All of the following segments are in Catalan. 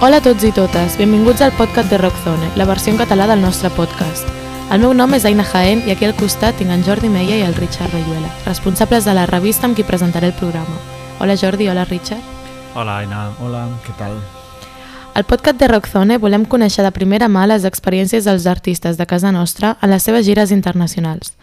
Hola a tots i totes, benvinguts al podcast de Rockzone, la versió en català del nostre podcast. El meu nom és Aina Jaén i aquí al costat tinc en Jordi Meia i el Richard Rayuela, responsables de la revista amb qui presentaré el programa. Hola Jordi, hola Richard. Hola Aina. Hola, què tal? Al podcast de Rockzone volem conèixer de primera mà les experiències dels artistes de casa nostra en les seves gires internacionals.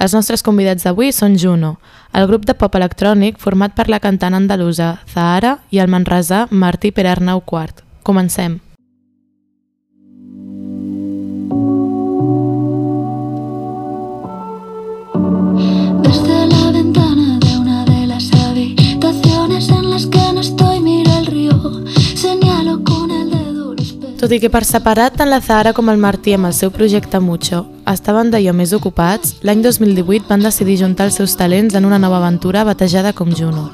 Els nostres convidats d'avui són Juno, el grup de pop electrònic format per la cantant andalusa Zahara i el manresà Martí Perarnau IV. Comencem. Desde la ventana de una de las habitaciones en las que no estoy miro el río, señalo con el dedo los. Tot i que per separat tant la Zahara com el Martí amb el seu projecte Mucho estaven d'allò més ocupats, l'any 2018 van decidir juntar els seus talents en una nova aventura batejada com Juno.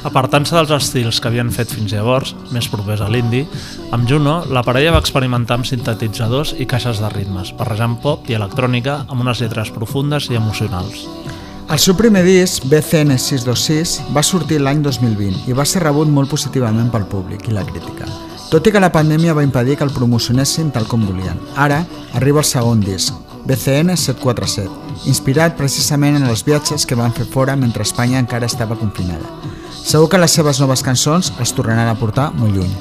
Apartant-se dels estils que havien fet fins llavors, més propers a l'indie, amb Juno, la parella va experimentar amb sintetitzadors i caixes de ritmes, barrejant pop i electrònica amb unes lletres profundes i emocionals. El seu primer disc, BCN 626, va sortir l'any 2020 i va ser rebut molt positivament pel públic i la crítica. Tot i que la pandèmia va impedir que el promocionessin tal com volien. Ara arriba el segon disc, BCN 747, inspirat precisament en els viatges que van fer fora mentre Espanya encara estava confinada. Segur que les seves noves cançons els tornaran a portar molt lluny.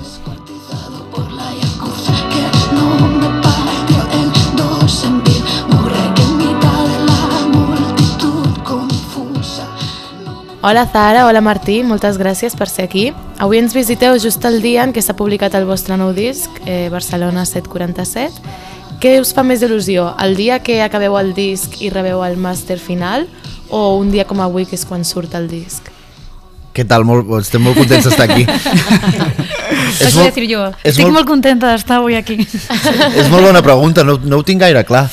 Hola Zahara, hola Martí, moltes gràcies per ser aquí. Avui ens visiteu just el dia en què s'ha publicat el vostre nou disc, eh, Barcelona 747. Què us fa més il·lusió, el dia que acabeu el disc i rebeu el màster final o un dia com avui que és quan surt el disc? Què tal? Molt, estem molt contents d'estar aquí. Això molt, decir jo. és Estic molt- molt contenta d'estar avui aquí. és molt bona pregunta, no, no ho tinc gaire clar.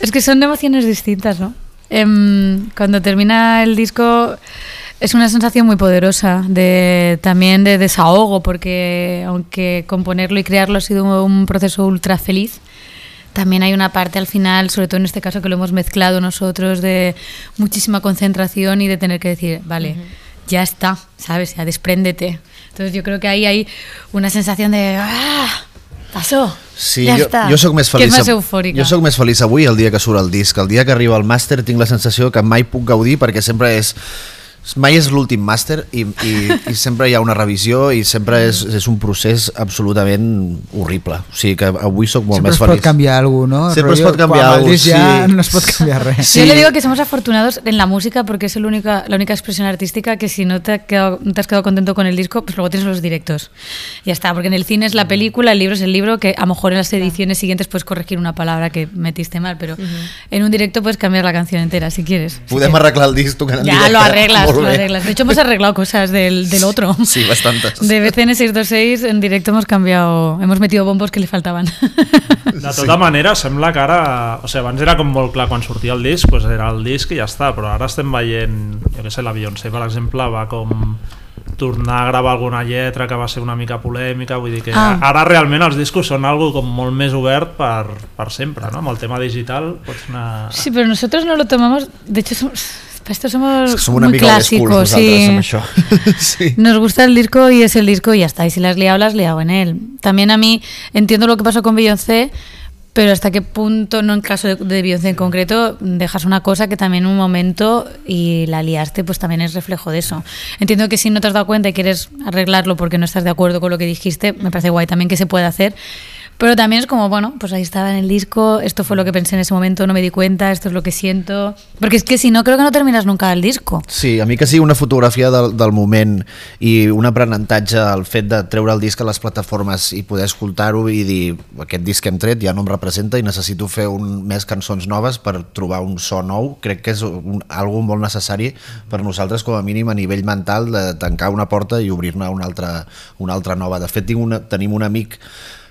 es que son emociones distintas, ¿no? Em, cuando termina el disco es una sensación muy poderosa de también de desahogo, porque aunque componerlo y crearlo ha sido un proceso ultra feliz, también hay una parte al final, sobre todo en este caso que lo hemos mezclado nosotros, de muchísima concentración y de tener que decir, vale, ya está, ¿sabes? Ya despréndete. Entonces yo creo que ahí hay una sensación de, ¡ah! Pasó. Sí, ja jo, està. jo sóc més Que feliç. és més eufòrica. Jo sóc més feliç avui el dia que surt el disc. El dia que arriba el màster tinc la sensació que mai puc gaudir perquè sempre és mai és l'últim màster i, i, i sempre hi ha una revisió i sempre és, és un procés absolutament horrible. O sigui que avui sóc molt Sempre més es feliç. pot canviar alguna cosa, no? Sempre es Rotllo, pot canviar alguna cosa, ja sí. no es pot canviar res. Sí. Yo le digo que somos afortunados en la música porque es el única, la única expresión artística que si no te, ha quedado, no te has quedado contento con el disco, pues luego tienes los directos. Ya está, porque en el cine es la película, el libro es el libro, que a lo mejor en las ediciones siguientes puedes corregir una palabra que metiste mal, pero en un directo puedes cambiar la canción entera si quieres. Podem que- arreglar el disc tocant en Ya directe. lo arreglas, Molt lo bé. arreglas. De hecho, hemos arreglado cosas del, del otro. Sí, bastantes. De BCN 626 en directo hemos cambiado, hemos metido bombos que le faltaban. De tota manera, sembla que ara... O sigui, abans era com molt clar quan sortia el disc, doncs era el disc i ja està, però ara estem veient, jo què sé, la Beyoncé, per exemple, va com tornar a gravar alguna lletra que va ser una mica polèmica, vull dir que Ah. ara realment els discos són algo com molt més obert per, per sempre, no? Amb el tema digital pots anar... Sí, pero nosotros no lo tomamos. De hecho, somos, esto somos, És que som una muy clásicos. sí. sí. Nos gusta el disco y es el disco y ya está. Y si la has liado, la has liado en él. También a mí entiendo lo que pasó con Beyoncé, pero hasta qué punto, no en caso de, de Beyoncé en concreto, dejas una cosa que también un momento y la liaste, pues también es reflejo de eso. Entiendo que si no te has dado cuenta y quieres arreglarlo porque no estás de acuerdo con lo que dijiste, me parece guay también que se puede hacer. Pero también es como, bueno, pues ahí estaba en el disco, esto fue lo que pensé en ese momento, no me di cuenta, esto es lo que siento. Porque es que si no, creo que no terminas nunca el disco. Sí, a mi que sigui una fotografia del, del moment i un aprenentatge al fet de treure el disc a les plataformes i poder escoltar-ho i dir aquest disc que hem tret ja no em representa i necessito fer un, més cançons noves per trobar un so nou, crec que és un, algo molt necessari per nosaltres com a mínim a nivell mental de tancar una porta i obrir-ne una altra, una altra nova. De fet, tinc una, tenim un amic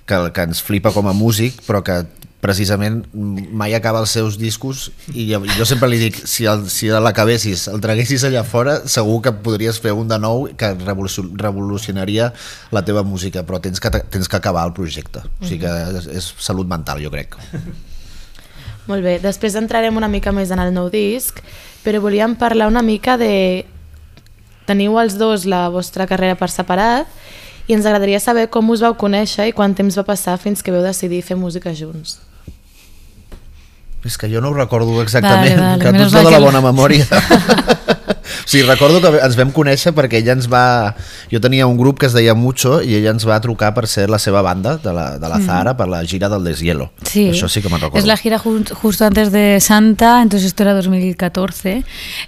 que, que ens flipa com a músic però que precisament mai acaba els seus discos i jo, jo sempre li dic si, el, si l'acabessis, el traguessis allà fora segur que podries fer un de nou que revolucion, revolucionaria la teva música però tens que, tens que acabar el projecte. O sigui que és, és salut mental jo crec. Molt bé, després entrarem una mica més en el nou disc, però volíem parlar una mica de... Teniu els dos la vostra carrera per separat i ens agradaria saber com us vau conèixer i quant temps va passar fins que veu decidir fer música junts. És que jo no ho recordo exactament, Vale, vale, que tu ets de la bona memòria. sigui, recordo que ens vam conèixer perquè ella ens va... Jo tenia un grup que es deia Mucho i ella ens va trucar per ser la seva banda de la, de la Zahara per la gira del Deshielo. Mm. Sí. Això sí que me'n recordo. Es la gira ju- justo antes de Santa, entonces esto era 2014.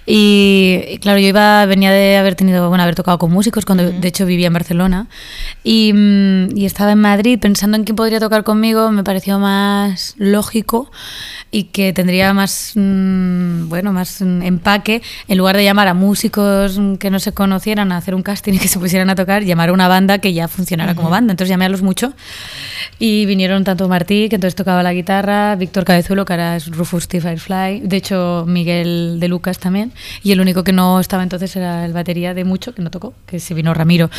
Y, y claro, yo iba, venía de haber tenido, bueno, haber tocado con músicos, cuando de hecho vivía en Barcelona. Y, mm, y estaba en Madrid pensando en quién podría tocar conmigo, me pareció más lógico y que tendría más, mm, bueno, más mm, empaque, en lugar de llamar a músicos mm, que no se conocieran a hacer un casting y que se pusieran a tocar, llamar a una banda que ya funcionara como banda. Entonces llamé a los mucho y vinieron tanto Martí, que entonces tocaba la guitarra, Víctor Cabezuelo, que ahora es Rufus T. Firefly, de hecho Miguel de Lucas también, y el único que no estaba entonces era el batería de mucho, que no tocó, que se vino Ramiro.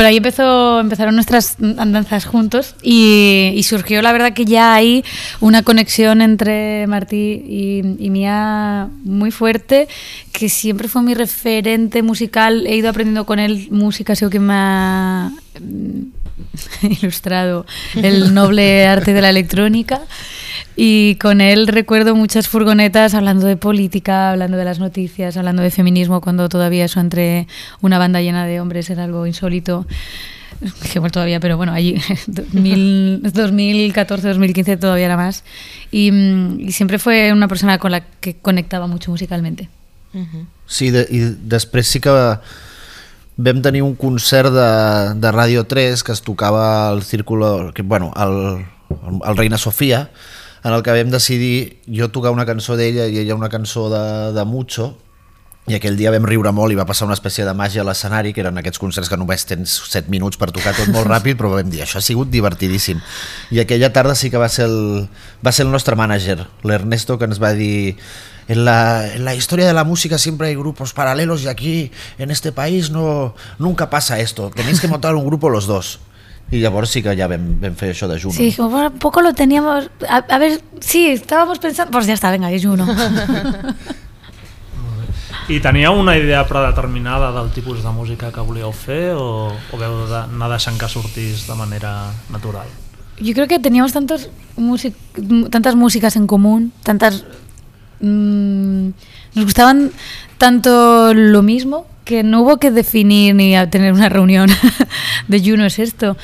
Pero ahí empezó, empezaron nuestras andanzas juntos y, y surgió la verdad que ya ahí una conexión entre Martí y, y mía muy fuerte, que siempre fue mi referente musical, he ido aprendiendo con él música, ha sido que me ha mm, ilustrado el noble arte de la electrónica. Y con él recuerdo muchas furgonetas hablando de política, hablando de las noticias, hablando de feminismo, cuando todavía eso entre una banda llena de hombres era algo insólito. Que bueno, todavía, pero bueno, allí 2000 2014, 2015 todavía era más. Y, mm, y siempre fue una persona con la que conectaba mucho musicalmente. Sí, de, i després sí que vam tenir un concert de, de Ràdio 3 que es tocava al Círculo, que, bueno, al, al Reina Sofia, en el que vam decidir jo tocar una cançó d'ella i ella una cançó de, de Mucho, i aquell dia vam riure molt i va passar una espècie de màgia a l'escenari, que eren aquests concerts que només tens 7 minuts per tocar tot molt ràpid, però vam dir, això ha sigut divertidíssim. I aquella tarda sí que va ser el, va ser el nostre mànager, l'Ernesto, que ens va dir en la, en la historia de la música siempre hay grupos paralelos y aquí, en este país, no, nunca pasa esto. Tenéis que montar un grupo los dos. I llavors sí que ja vam, vam fer això de Juno. Sí, bueno, un poco lo teníamos. A, a ver, sí, estábamos pensando. Pues ya está, venga, es uno. I teníeu una idea predeterminada del tipus de música que volíeu fer o, o veu de, anar deixant que sortís de manera natural? Yo creo que teníamos tantos music- tantas músicas en común, tantas... mm, nos gustaban tanto lo mismo que no hubo que definir ni a tener una reunión de Juno es esto.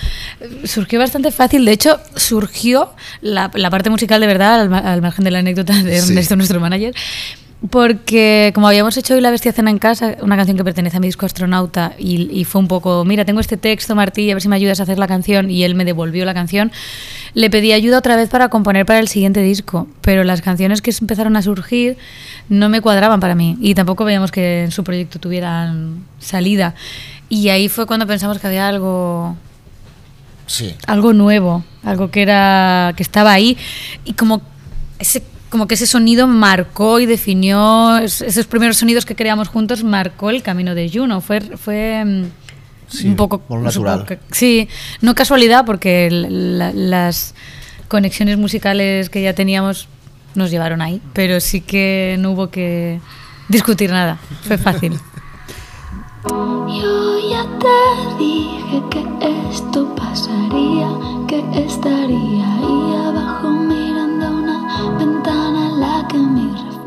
Surgió bastante fácil, de hecho surgió la, la parte musical de verdad, al, al margen de la anécdota de Sí. Ernesto, nuestro manager, porque como habíamos hecho hoy La Bestia Cena en Casa, una canción que pertenece a mi disco Astronauta, y, y fue un poco, mira, tengo este texto, Martí, a ver si me ayudas a hacer la canción, y él me devolvió la canción, le pedí ayuda otra vez para componer para el siguiente disco, pero las canciones que empezaron a surgir no me cuadraban para mí, y tampoco veíamos que en su proyecto tuvieran salida. Y ahí fue cuando pensamos que había algo Sí. algo nuevo, algo que era que estaba ahí y como ese como que ese sonido marcó y definió es- esos primeros sonidos que creamos juntos marcó el camino de Juno. Fue fue mm, Sí, un poco natural. que- sí no casualidad porque la- las conexiones musicales que ya teníamos nos llevaron ahí pero sí que no hubo que discutir nada. Fue fácil. Yo ya te dije que esto pasaría, que estaría ahí abajo mirando una ventana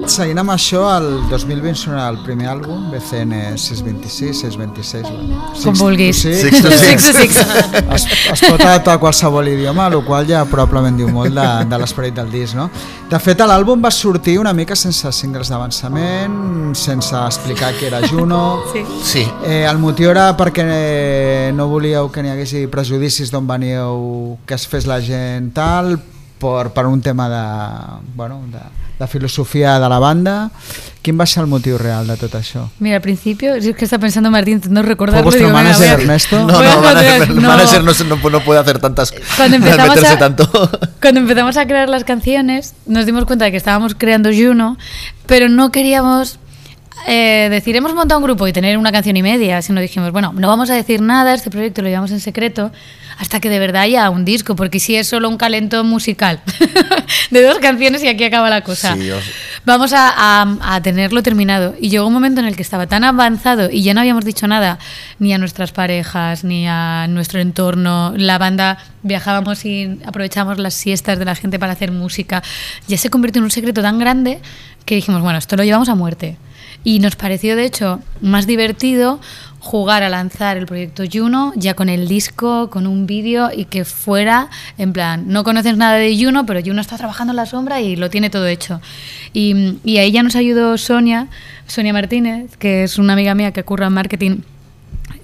Seguint amb això, el 2020 sonarà el primer àlbum, BCN 626, 626... Bueno, Com vulguis. Six. six. Es, es pot adaptar a qualsevol idioma, el qual ja probablement diu molt de, de l'esperit del disc, no? De fet, l'àlbum va sortir una mica sense singles d'avançament, sense explicar què era Juno... Sí. Sí. Eh, el motiu era perquè no volíeu que n'hi hagués prejudicis d'on veníeu, que es fes la gent tal, per, per un tema de, bueno, de, de filosofia de la banda. Quin va ser el motiu real de tot això? Mira, al principio, si es que está pensando Martín, intentando recordarlo. ¿Fue vuestro digo, manager, Ernesto? No, no, manager, no. manager no, no, no puede hacer tantas... Cuando empezamos, meterse a, tanto. cuando empezamos a crear las canciones, nos dimos cuenta de que estábamos creando Juno, pero no queríamos eh, decir, hemos montado un grupo y tener una canción y media, sino dijimos, bueno, no vamos a decir nada, este proyecto lo llevamos en secreto, hasta que de verdad haya un disco, porque si es solo un calentón musical de dos canciones y aquí acaba la cosa. Sí, os- vamos a, a- a tenerlo terminado. Y llegó un momento en el que estaba tan avanzado y ya no habíamos dicho nada ni a nuestras parejas, ni a nuestro entorno. La banda viajábamos y aprovechábamos las siestas de la gente para hacer música. Ya se convirtió en un secreto tan grande que dijimos, bueno, esto lo llevamos a muerte. Y nos pareció, de hecho, más divertido jugar a lanzar el proyecto Juno ya con el disco, con un vídeo y que fuera, en plan, no conoces nada de Juno, pero Juno está trabajando en la sombra y lo tiene todo hecho. Y, y ahí ya nos ayudó Sonia, Sonia Martínez, que es una amiga mía que curra en marketing,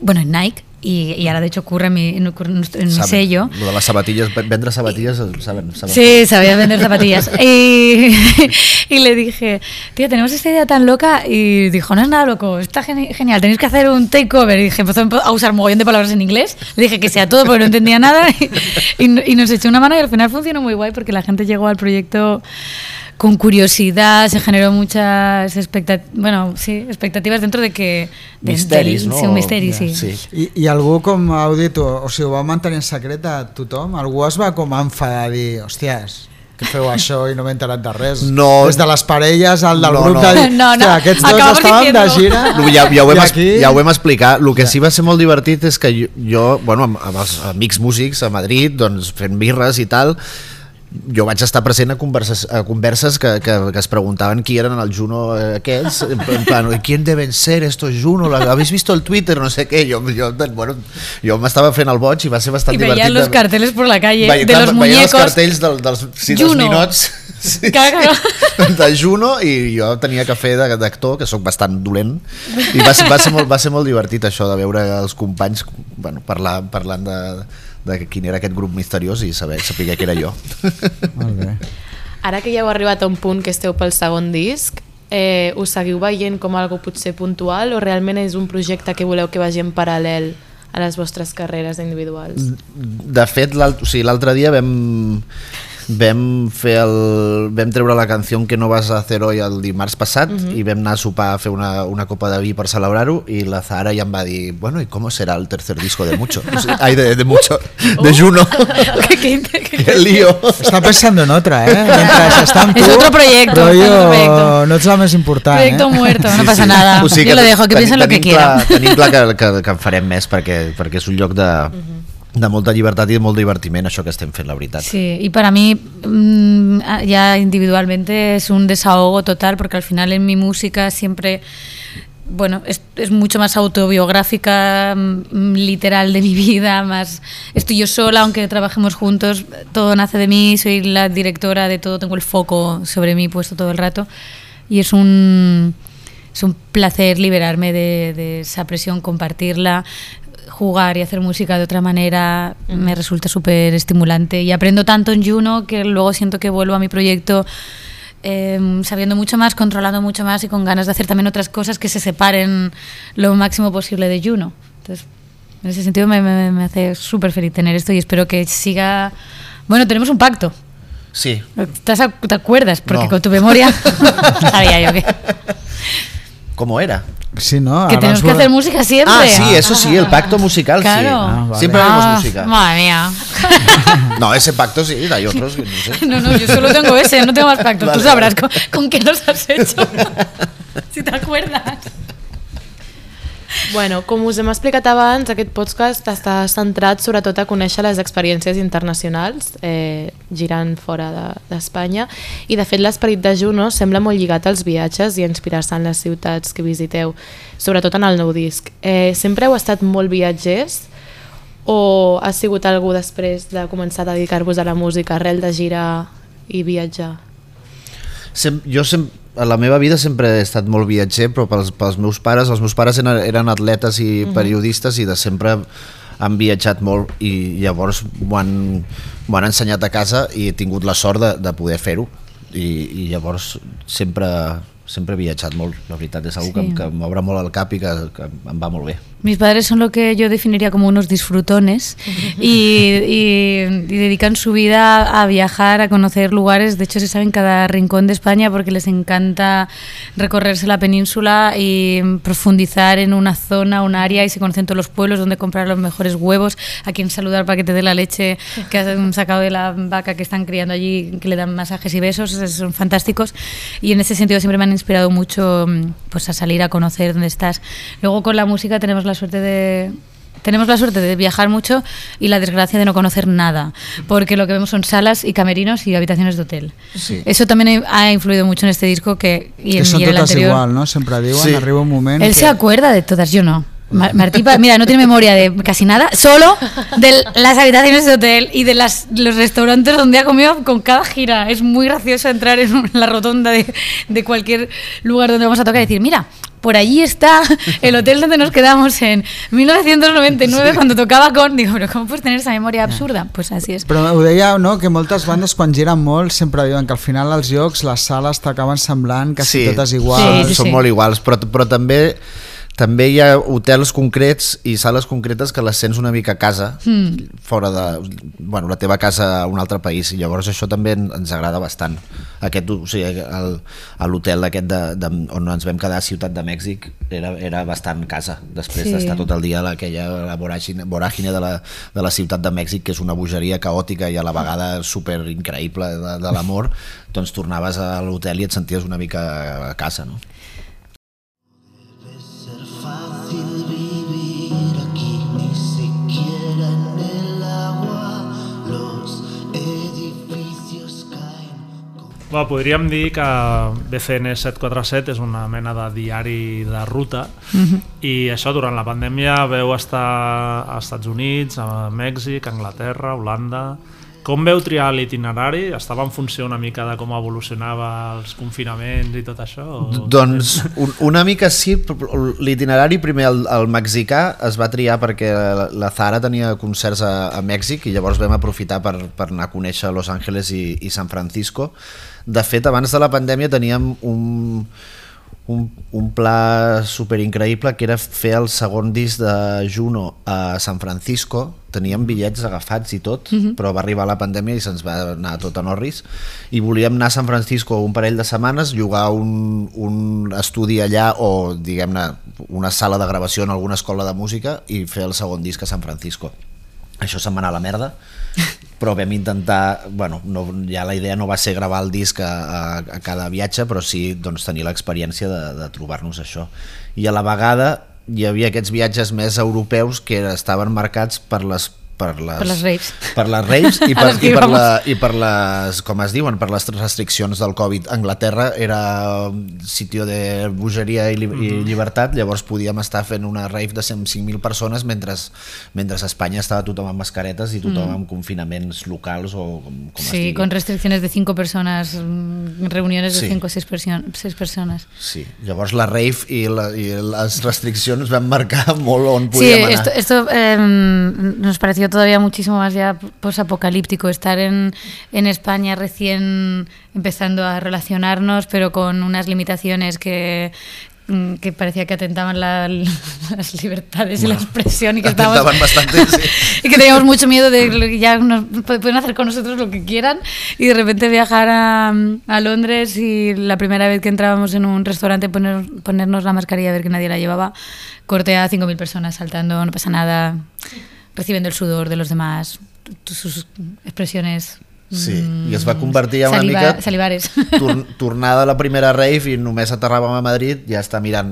bueno, en Nike. Y, y ahora de hecho curra en mi, en, en mi sello. Lo de les vendre sabatilles, saben, saben. Sí, sabía vender zapatillas. y, y le dije, tío, tenemos esta idea tan loca. Y dijo, no es nada loco, está geni- genial, tenéis que hacer un takeover. Y dije, empezó a usar mogollón de palabras en inglés. Le dije que sea todo porque no entendía nada. Y, y- y nos echó una mano y al final funcionó muy guay porque la gente llegó al proyecto con curiosidad, se generó muchas expectativas, bueno, sí, expectativas dentro de que... de- Misteris, del- no? Sí, un misteri, sí. sí. I, I algú com heu dit, o, o sigui, ho va mantenir en secret a tothom? Algú es va com enfadar, dir, hòsties, que feu això i no m'he enterat de res. No. Des de les parelles, al del No, grup, no. de dir, No, no, "Hòstia, aquests dos acabamos estaven de diciendo". gira. No, ja, ja, ho hem, aquí... ja ho hem explicat. El que sí va ser molt divertit és que jo, jo bueno, amb, amb els amics músics a Madrid, doncs, fent birres i tal, jo vaig estar present a converses, a converses que, que, que es preguntaven qui eren el Juno eh, aquests, en en plan, ¿quién deben ser estos Juno? ¿La- ¿Habéis visto el Twitter? No sé què. Jo, jo, bueno, jo m'estava fent el boig i va ser bastant Y divertit. veían los de- carteles por la calle Veia- de los veia els muñecos. cartells del, dels, sí, dels ninots sí, claro. de Juno i jo tenia que fer d'actor, que sóc bastant dolent i va ser, va, ser molt, va ser molt divertit això de veure els companys bueno, parlar, parlant de, de quin era aquest grup misteriós i saber, saber que era jo Molt bé. Ara que ja heu arribat a un punt que esteu pel segon disc, eh, us seguiu veient com algo potser puntual o realment és un projecte que voleu que vagi en paral·lel a les vostres carreres individuals? de fet l'alt- o sigui, l'altre dia vam vam fer el vam treure la canció que no vas a hacer hoy el dimarts passat i vam anar a sopar a fer una, una copa de vi per celebrar-ho i la Zahara ja em va dir bueno, ¿y cómo será el tercer disco de Mucho? Ai, de, de Mucho, de Juno ¿Qué- qué- qué- qué lío Està pensando en otra, eh? Mientras està amb tu, Es otro proyecto, Rollo, proyecto. no ets la més important, Proyecto eh? muerto, no pasa nada. O sigui Yo lo que dejo, que piensen lo que quieran. Tenim clar que, que, que en farem més perquè, perquè és un lloc de, de molta llibertat i de molt divertiment això que estem fent, la veritat. Sí, y para mí mm, ah, ya individualmente es un desahogo total porque al final en mi música siempre, bueno, es, es mucho más autobiográfica, mm, literal de mi vida, más estoy yo sola, aunque trabajemos juntos, todo nace de mí, soy la directora de todo, tengo el foco sobre mí puesto todo el rato y es un, es un placer liberarme de, de esa presión, compartirla, jugar y hacer música de otra manera me resulta súper estimulante y aprendo tanto en Juno que luego siento que vuelvo a mi proyecto eh, sabiendo mucho más, controlando mucho más y con ganas de hacer también otras cosas que se separen lo máximo posible de Juno. Entonces, en ese sentido me, me- me hace súper feliz tener esto y espero que siga... Bueno, tenemos un pacto. Sí, ¿Te, acuerdas? Porque No. con tu memoria sabía yo que, ¿cómo era? Sí, no? que tenemos que hacer música siempre. Ah, sí, eso sí, el pacto musical, Claro. sí. Ah, vale. Siempre haremos Ah, música. Madre mía. No, ese pacto sí, hay otros que no sé. No, no, yo solo tengo ese, no tengo más pactos. Vale, Tú sabrás vale. con, con qué los has hecho. si te acuerdas. Bueno, com us hem explicat abans, aquest podcast està centrat sobretot a conèixer les experiències internacionals eh, girant fora de- d'Espanya i de fet l'esperit de Juno sembla molt lligat als viatges i inspirar-se en les ciutats que visiteu, sobretot en el nou disc. Eh, sempre heu estat molt viatgers o ha sigut algú després de començar a dedicar-vos a la música arrel de girar i viatjar? Sem jo sem a la meva vida sempre he estat molt viatger, però pels, pels meus pares, els meus pares eren, eren atletes i periodistes i de sempre han viatjat molt i llavors m'ho han, han ensenyat a casa i he tingut la sort de, de poder fer-ho. I, i llavors sempre sempre he viatjat molt, la veritat és algo Sí. que, que m'obre molt el cap i que, que em va molt bé. Mis padres son lo que yo definiría como unos disfrutones y, y- y dedican su vida a viajar, a conocer lugares. De hecho, se saben cada rincón de España porque les encanta recorrerse la península y profundizar en una zona, un área y se conocen todos los pueblos donde comprar los mejores huevos, a quien saludar para que te dé la leche que has sacado de la vaca que están criando allí, que le dan masajes y besos. es- Son fantásticos y en ese sentido siempre me han inspirado mucho mm, pues a salir a conocer dónde estás. Luego con la música tenemos la suerte de tenemos la suerte de viajar mucho y la desgracia de no conocer nada, porque lo que vemos son salas y camerinos y habitaciones de hotel. Sí. Eso también ha influido mucho en este disco que y que en, y en el anterior. igual, no? Sempre diuen, Sí. arriba un moment Él que... se acuerda de todas, yo no. Mar- Martí, mira, no tiene memoria de casi nada, solo de las habitaciones de hotel y de las, los restaurantes donde ha comido con cada gira. Es muy gracioso entrar en la rotonda de, de cualquier lugar donde vamos a tocar y decir, mira, por allí está el hotel donde nos quedamos en 1999 cuando tocaba con... Digo, pero ¿cómo puedes tener esa memoria absurda? Pues así es. Però ho deia, no?, que moltes bandes quan giren molt sempre diuen que al final els llocs, les sales t'acaben semblant quasi totes iguals. Sí, sí, són sí. molt iguals, però, però també també hi ha hotels concrets i sales concretes que les sents una mica a casa, Mm. fora de... Bueno, la teva casa a un altre país, i llavors això també en- ens agrada bastant. Aquest, o sigui, l'hotel aquest de, de, on ens vam quedar a Ciutat de Mèxic era, era bastant casa, després Sí. d'estar tot el dia a aquella la voràgine, voràgine de, la, de la Ciutat de Mèxic, que és una bogeria caòtica i a la vegada super increïble de, de l'amor, doncs tornaves a l'hotel i et senties una mica a casa, no? Bueno, podríem dir que BCN 747 és una mena de diari de ruta. I això durant la pandèmia veu estar a Estats Units, a Mèxic, a Anglaterra, a Holanda... Com veu triar l'itinerari? Estava en funció una mica de com evolucionava els confinaments i tot això? O... Doncs un, una mica sí, l'itinerari primer el, el mexicà es va triar perquè la, la Zara tenia concerts a, a Mèxic i llavors vam aprofitar per, per anar a conèixer Los Angeles i, i San Francisco. De fet, abans de la pandèmia teníem un, un, un pla super increïble que era fer el segon disc de Juno a San Francisco. Teníem bitllets agafats i tot Mhm. però va arribar la pandèmia i se'ns va anar tot a Norris. I volíem anar a San Francisco un parell de setmanes llogar un, un estudi allà o diguem-ne una sala de gravació en alguna escola de música i fer el segon disc a San Francisco. Això se'n va anar a la merda però vam intentar, bueno, no, ja la idea no va ser gravar el disc a, a, a cada viatge, però sí doncs, tenir l'experiència de, de trobar-nos això. I a la vegada hi havia aquests viatges més europeus que estaven marcats per les per les, Per les raves. per les raves i per, i, per la, i per les, com es diuen, per les restriccions del Covid. Anglaterra era un sitio de bogeria i, li, i llibertat, llavors podíem estar fent una rave de 5.000 persones mentre, mentre a Espanya estava tothom amb mascaretes i tothom amb confinaments locals o com, com Sí, con restricciones de cinco personas, mm, reuniones de Sí. cinco o seis, perso- seis personas. Sí, llavors la rave i, la, i les restriccions van marcar molt on Sí, podíem anar. esto, esto em, nos pareció todavía muchísimo más ya posapocalíptico estar en, en España recién empezando a relacionarnos, pero con unas limitaciones que mm, que parecía que atentaban la- las libertades y la expresión y que estábamos bastante, sí. y que teníamos mucho miedo de que ya nos, pueden hacer con nosotros lo que quieran y de repente viajar a, a Londres y la primera vez que entrábamos en un restaurante poner, ponernos la mascarilla a ver que nadie la llevaba corté a 5.000 personas saltando, no pasa nada recibiendo el sudor de los demás sus expresiones Sí, mm, i es va convertir en una saliva- mica salivares tor tornada a la primera rave i només aterràvem a Madrid ja està mirant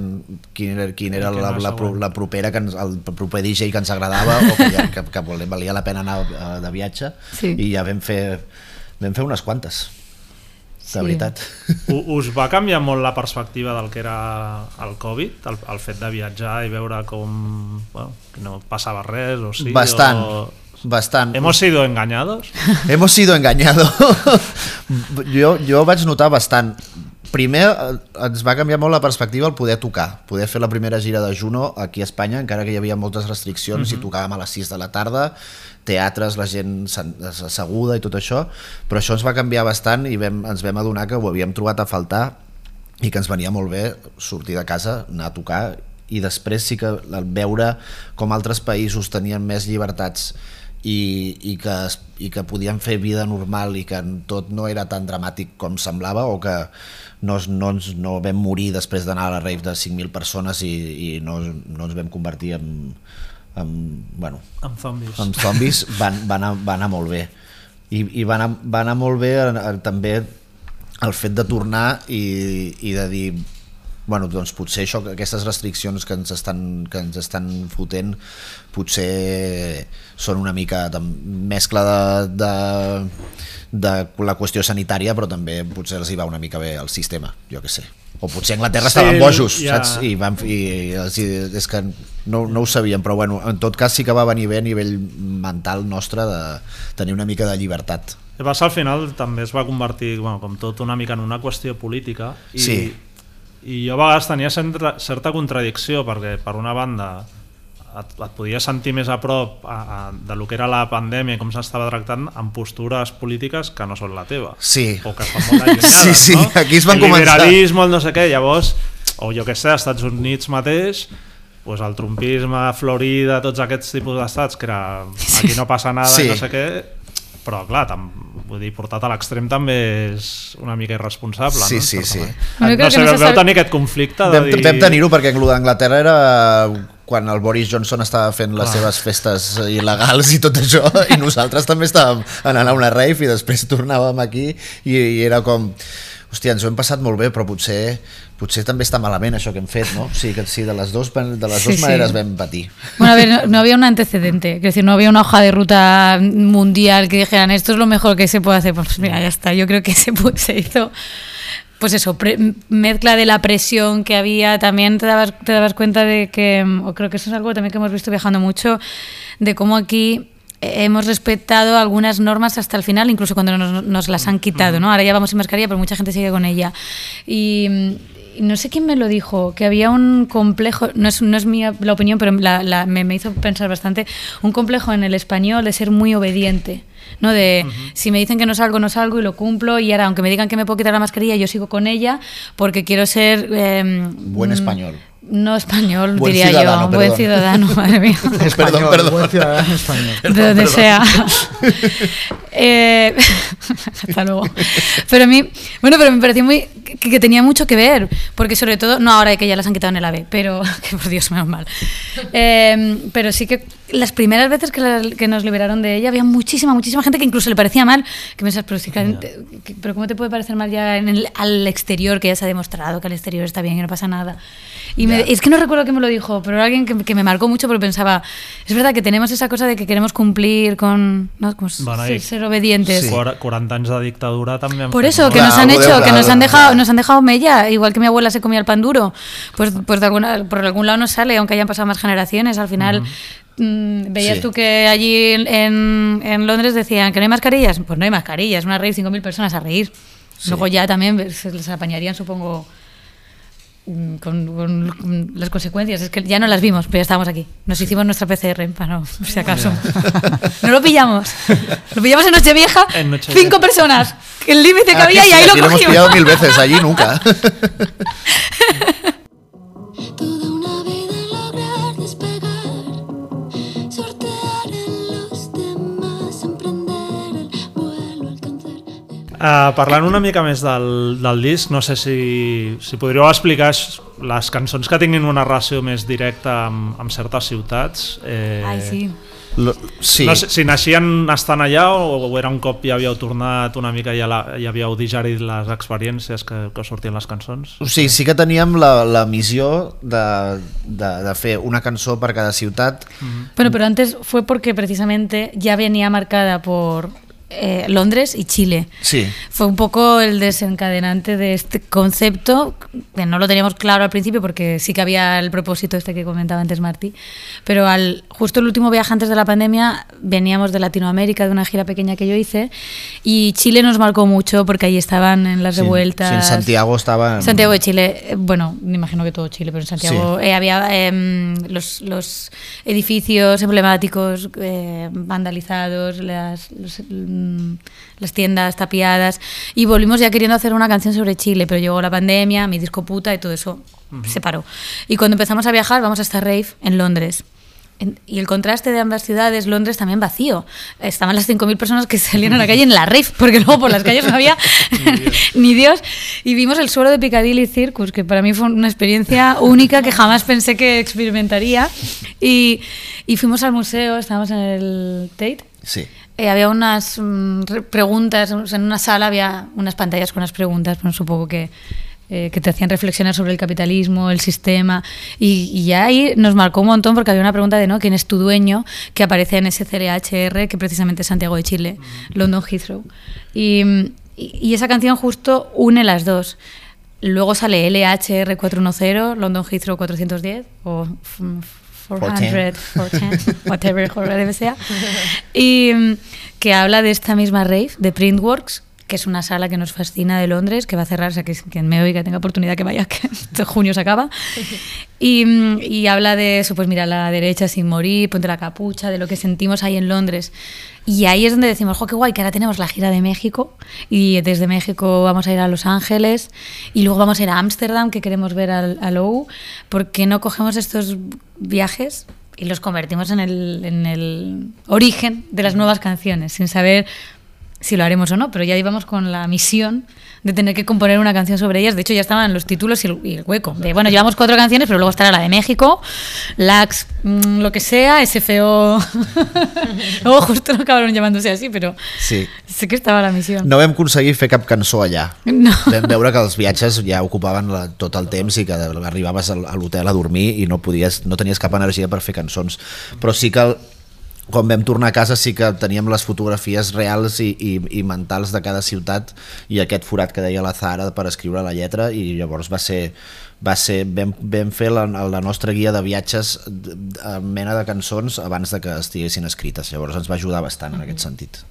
quin era, quin era la, la, següent. la propera que ens, el proper DJ que ens agradava o que, ja, que, que valia la pena anar eh, de viatge Sí. i ja vam fer, vam fer unes quantes de Sí. veritat U- Us va canviar molt la perspectiva del que era el Covid, el, el fet de viatjar i veure com bueno, que no passava res o sí? bastant, O... bastant ¿Hemos sido engañados? Hemos sido engañados. jo, jo vaig notar bastant. Primer, eh, ens va canviar molt la perspectiva el poder tocar, poder fer la primera gira de Juno aquí a Espanya, encara que hi havia moltes restriccions i tocàvem a les 6 de la tarda, teatres, la gent asseguda i tot això, però això ens va canviar bastant i vam, ens vam adonar que ho havíem trobat a faltar i que ens venia molt bé sortir de casa, anar a tocar i després sí que veure com altres països tenien més llibertats i, i, que, i que podien fer vida normal i que tot no era tan dramàtic com semblava o que no, no, ens, no vam morir després d'anar a la rave de 5.000 persones i, i no, no ens vam convertir en, en, bueno, Amb zombis. amb zombis van, va, anar, va anar molt bé i, i va, anar, va anar molt bé també el fet de tornar i, i de dir bueno, doncs potser això, aquestes restriccions que ens estan, que ens estan fotent potser són una mica de mescla de, de, de la qüestió sanitària però també potser els hi va una mica bé al sistema, jo que sé o potser a Anglaterra Sí, estaven bojos ja. saps? I, van, i, hi- és que no, no ho sabíem però bueno, en tot cas sí que va venir bé a nivell mental nostre de tenir una mica de llibertat El passa al final també es va convertir, bueno, com tot, una mica en una qüestió política i, Sí. i jo a vegades tenia certa contradicció perquè per una banda et, et podies sentir més a prop a, a, de lo que era la pandèmia i com s'estava tractant amb postures polítiques que no són la teva Sí. o que estan molt allunyades Sí, sí, no? aquí es van el començar. liberalisme, el no sé què, llavors o jo que sé, als Estats Units mateix pues el trumpisme, Florida, tots aquests tipus d'estats que era aquí no passa nada Sí. i no sé què però clar, tam, vull dir, portat a l'extrem també és una mica irresponsable Sí, no? sí, sí. crec no que sé, no se veu sabe- tenir aquest conflicte de Vam, dir... vam tenir-ho perquè en l'Anglaterra era quan el Boris Johnson estava fent les Clar. seves festes il·legals i tot això i nosaltres també estàvem anant a una rave i després tornàvem aquí i, i era com hòstia, ens ho hem passat molt bé però potser, potser també està malament això que hem fet no? sí, que sí, de les dues, de les Sí, dues sí. maneres vam patir Bueno, a ver, no, no había un antecedente, es decir, no había una hoja de ruta mundial que dijeran esto es lo mejor que se puede hacer. Pues mira, ya está, yo creo que se, se hizo, pues eso, pre- mezcla de la presión que había, también te dabas, te dabas cuenta de que, o creo que eso es algo también que hemos visto viajando mucho, de cómo aquí hemos respetado algunas normas hasta el final, incluso cuando nos, nos las han quitado, ¿no? Ahora ya vamos sin mascarilla, pero mucha gente sigue con ella. Y, y no sé quién me lo dijo, que había un complejo, no es, no es mía la opinión, pero la- la- me, me hizo pensar bastante, un complejo en el español de ser muy obediente. ¿No? De si me dicen que no salgo, no salgo y lo cumplo, y ahora, aunque me digan que me puedo quitar la mascarilla, yo sigo con ella porque quiero ser. eh, buen mm, español No español, Buen diría ciudadano, yo. Buen perdón. ciudadano, madre mía. Español, perdón. buen ciudadano español. de donde sea. Eh, hasta luego. Pero a mí, bueno, pero me pareció muy que, que tenía mucho que ver, porque sobre todo, no ahora que ya las han quitado en el AVE, pero que por Dios, menos mal. Eh, pero sí que las primeras veces que, la- que nos liberaron de ella había muchísima, muchísima gente que incluso le parecía mal, que pensás, pero, sí que- pero ¿cómo te puede parecer mal ya en el- al exterior, que ya se ha demostrado que al exterior está bien, que no pasa nada? Y me- es que no recuerdo quién me lo dijo, pero era alguien que, que me marcó mucho porque pensaba, es verdad que tenemos esa cosa de que queremos cumplir con, ¿no? Como Bueno, ser, ser obedientes. Quar- 40 anys de dictadura també han Por eso, que nos han hecho, que nos han dejado, claro. nos han dejado mella, igual que mi abuela se comía el pan duro. Pues, pues de alguna, por algún lado nos sale, aunque hayan pasado más generaciones. Al final, mm, veías Sí. tú que allí en, Londres decían que no hay mascarillas. Pues no hay mascarillas, una rave 5.000 personas a reír. Luego ya también se les apañarían, supongo, mm, con, con- con las consecuencias. Es que ya no las vimos, pero ya estábamos aquí. Nos hicimos nuestra PCR, para no, si acaso. no lo pillamos. Lo pillamos en Nochevieja, En Nochevieja. cinco personas. El límite que había Aquí y ahí aquí lo lo hemos cogimos. pillado mil veces allí nunca Uh, parlant una mica més del, del disc, no sé si, si podríeu explicar les cançons que tinguin una relació més directa amb, amb certes ciutats. Eh, Ai, sí. Lo- sí. No sé, si naixien estant allà o, o era un cop ja havíeu tornat una mica i ja, la, ja havíeu digerit les experiències que, que sortien les cançons? O sigui, sí que teníem la, la missió de, de, de fer una cançó per cada ciutat. Bueno, pero antes fue porque precisamente ya venía marcada por eh, Londres y Chile. Sí. Fue un poco el desencadenante de este concepto, que no lo teníamos claro al principio porque sí que había el propósito este que comentaba antes Martí, pero al justo el último viaje antes de la pandemia veníamos de Latinoamérica, de una gira pequeña que yo hice, y Chile nos marcó mucho porque ahí estaban en las Sí, revueltas. sí, en Santiago estaba... en- Santiago de Chile, eh, bueno, me imagino que todo Chile, pero en Santiago eh, había em, los, los edificios emblemáticos eh, vandalizados, las, los, mm, las tiendas tapiadas y volvimos ya queriendo hacer una canción sobre Chile, pero llegó la pandemia, mi disco puta y todo eso se paró. Y cuando empezamos a viajar, vamos a esta rave en Londres. En- Y el contraste de ambas ciudades, Londres también vacío. Estaban las 5.000 personas que salían a la calle en la rave, porque luego por las calles no había ni Dios. Y vimos el suelo de Piccadilly Circus, que para mí fue una experiencia única que jamás pensé que experimentaría. Y, y fuimos al museo, estábamos en el Tate. Sí. Eh, había unas mm, re- preguntas, en una sala había unas pantallas con unas preguntas, pues supongo que, eh, que te hacían reflexionar sobre el capitalismo, el sistema, y, y ahí nos marcó un montón porque había una pregunta de ¿no? quién es tu dueño, que aparece en ese CRHR, que precisamente es Santiago de Chile, London Heathrow. Y, mm, y- esa canción justo une las dos. Luego sale LHR 410, London Heathrow 410, o f- 400, 410, whatever horror sea. Y mm, que habla de esta misma rave, de Printworks, que es una sala que nos fascina de Londres, que va a cerrar, o sea, que quien me oiga tenga oportunidad que vaya, que junio se acaba. Y, y habla de eso, pues mira, a la derecha sin morir, ponte la capucha, de lo que sentimos ahí en Londres. Y ahí es donde decimos, jo, qué guay, que ahora tenemos la gira de México y desde México vamos a ir a Los Ángeles y luego vamos a ir a Ámsterdam, que queremos ver al, al OU. ¿Por qué no cogemos estos viajes y los convertimos en el, en el origen de las nuevas canciones, sin saber si lo haremos o no, pero ya íbamos con la misión de tener que componer una canción sobre ellas. De hecho, ya estaban los títulos y el, y el hueco. De, bueno, llevamos cuatro canciones, pero luego estará la de México, Lax, mm, lo que sea, SFO. luego justo no acabaron llamándose así, pero Sí. sé que estaba la misión. No vam aconseguir fer cap cançó allà. No. Vam veure que els viatges ja ocupaven la, tot el temps i que arribaves al- a l'hotel a dormir i no, podies, no tenies cap energia per fer cançons. Però sí que quan vam tornar a casa sí que teníem les fotografies reals i, i, i mentals de cada ciutat i aquest forat que deia la Zara per escriure la lletra i llavors va ser, va ser vam, vam fer la, la nostra guia de viatges amb mena de cançons abans de que estiguessin escrites llavors ens va ajudar bastant en aquest sentit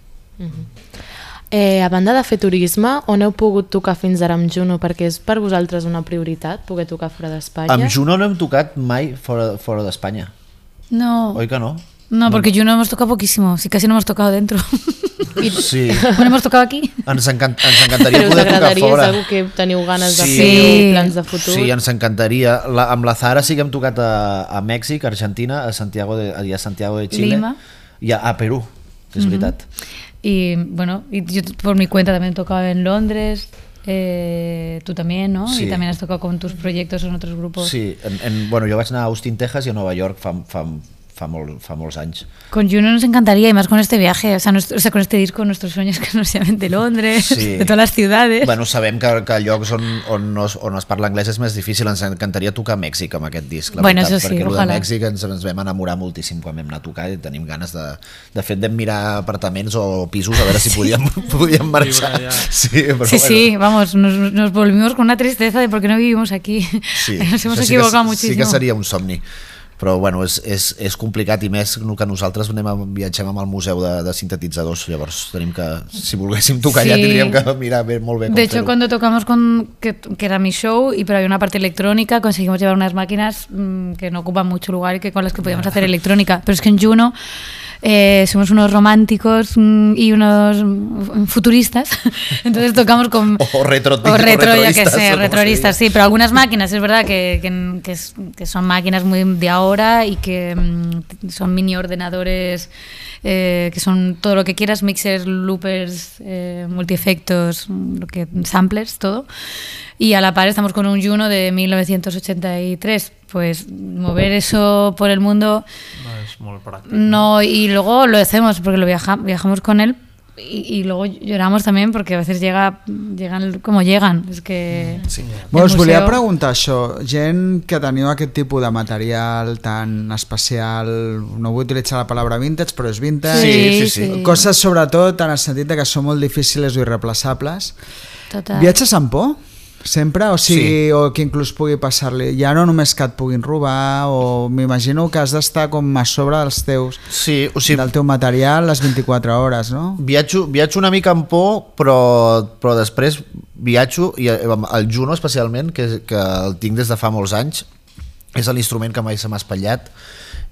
Eh, a banda de fer turisme, on heu pogut tocar fins ara amb Juno? Perquè és per vosaltres una prioritat poder tocar fora d'Espanya? amb Juno no hem tocat mai fora, fora d'Espanya No, oi que no? No, porque yo no hemos tocado poquísimo, sí, casi no hemos tocado dentro. Sí, bueno, hemos tocado aquí. ens, encant, ens encantaria Però poder tocar fora. algo que teniu ganes de Sí. fer o Sí. plans de futur? Sí, ens encantaria. La, amb la Zara sí que hem tocat a, a Mèxic, a Argentina, a Santiago de, a Santiago de Chile. Lima. I a, a Perú, és veritat. Y bueno, y yo por mi cuenta también he tocado en Londres, eh, tú también, ¿no? Sí. Y también has tocado con tus proyectos en otros grupos. Sí, en, en, bueno, jo vaig anar a Austin, Texas i a Nova York fa, fa, fa, molt, fa molts anys. Con Juno nos encantaría, y más con este viaje, o sea, nuestro- o sea, con este disco, nuestros sueños que nos llamen de Londres, Sí. de todas las ciudades. Bueno, sabem que, que llocs on, on, no, on es parla anglès és més difícil, ens encantaria tocar a Mèxic amb aquest disc, la Bueno, veritat, eso sí, perquè el de. Mèxic ens, ens vam enamorar moltíssim quan vam anar a tocar i tenim ganes de... De fet, vam mirar apartaments o pisos a veure si podíem, podíem marxar. Sí, però sí, bueno. sí, vamos, nos, nos volvimos con una tristeza de por qué no vivimos aquí. Sí, nos hemos això sí equivocado que, muchísimo. Sí que seria un somni però bueno, és, és, és complicat i més que nosaltres anem a, viatgem amb el museu de, de sintetitzadors, llavors tenim que, si volguéssim tocar allà Sí. tindríem que mirar bé, molt bé com De hecho, cuando tocamos con que, que era mi show y pero había una parte electrónica, conseguimos llevar unas máquinas mm, que no ocupan mucho lugar y que con las que podíamos hacer electrónica. Pero es que en Juno eh, somos unos románticos mm, y unos mm, futuristas, entonces tocamos con O retro- o retro, ya que sé, retroristas, sí, pero algunas máquinas es verdad que, que, que es- que son máquinas muy de ahora y que mm, son mini ordenadores eh, que son todo lo que quieras, mixers, loopers, eh, multiefectos, lo que samplers, todo. Y a la par estamos con un Juno de 1983. Pues mover eso por el mundo No és molt pràctic. no, y luego lo hacemos porque lo viaja, viajamos con él y, y luego lloramos también porque a veces llega, llegan como llegan. Es que. Sí. Bueno, us volia preguntar això, gent que teniu aquest tipus de material tan especial, no vull utilitzar la paraula vintage, però és vintage, Sí, sí, sí. coses sobretot en el sentit de que són molt difícils o irreplaçables. Total. Viatges amb por? Sempre? O sigui, Sí. o que inclús pugui passar-li... Ja no només que et puguin robar, o m'imagino que has d'estar com a sobre dels teus, Sí, o sigui, del teu material les 24 hores, no? viatjo, viatjo una mica amb por, però, però després viatjo, i eh, el Juno especialment, que, que el tinc des de fa molts anys, és l'instrument que mai se m'ha espatllat,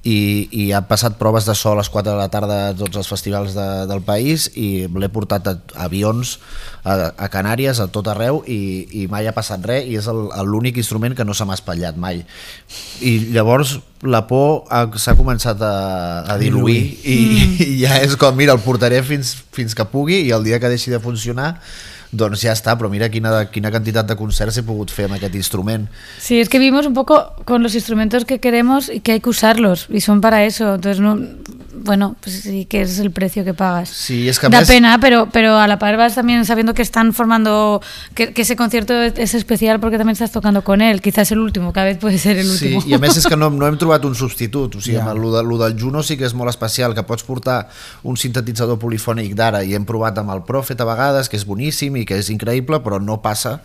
i, i ha passat proves de so a les 4 de la tarda a tots els festivals de, del país i l'he portat a, a avions a, a Canàries, a tot arreu i, i mai ha passat res i és l'únic instrument que no se m'ha espatllat mai. I llavors la por ha- s'ha començat a, a diluir i, i ja és com, mira, el portaré fins, fins que pugui i el dia que deixi de funcionar doncs ja està, però mira quina, quina quantitat de concerts he pogut fer amb aquest instrument Sí, es que vivimos un poco con los instrumentos que queremos y que hay que usarlos y son para eso. Entonces, no, bueno, pues sí que es el precio que pagas. Sí, es que a da pena, pero, pero a la par vas también sabiendo que están formando, que, que ese concierto es, es especial porque también estás tocando con él. Quizás el último, cada vez puede ser el Sí, último. i a més és que no, no hem trobat un substitut, o sigui, yeah. el, de, el del Juno sí que és molt especial, que pots portar un sintetitzador polifònic d'ara i hem provat amb el Prophet a vegades, que és boníssim i que és increïble, però no passa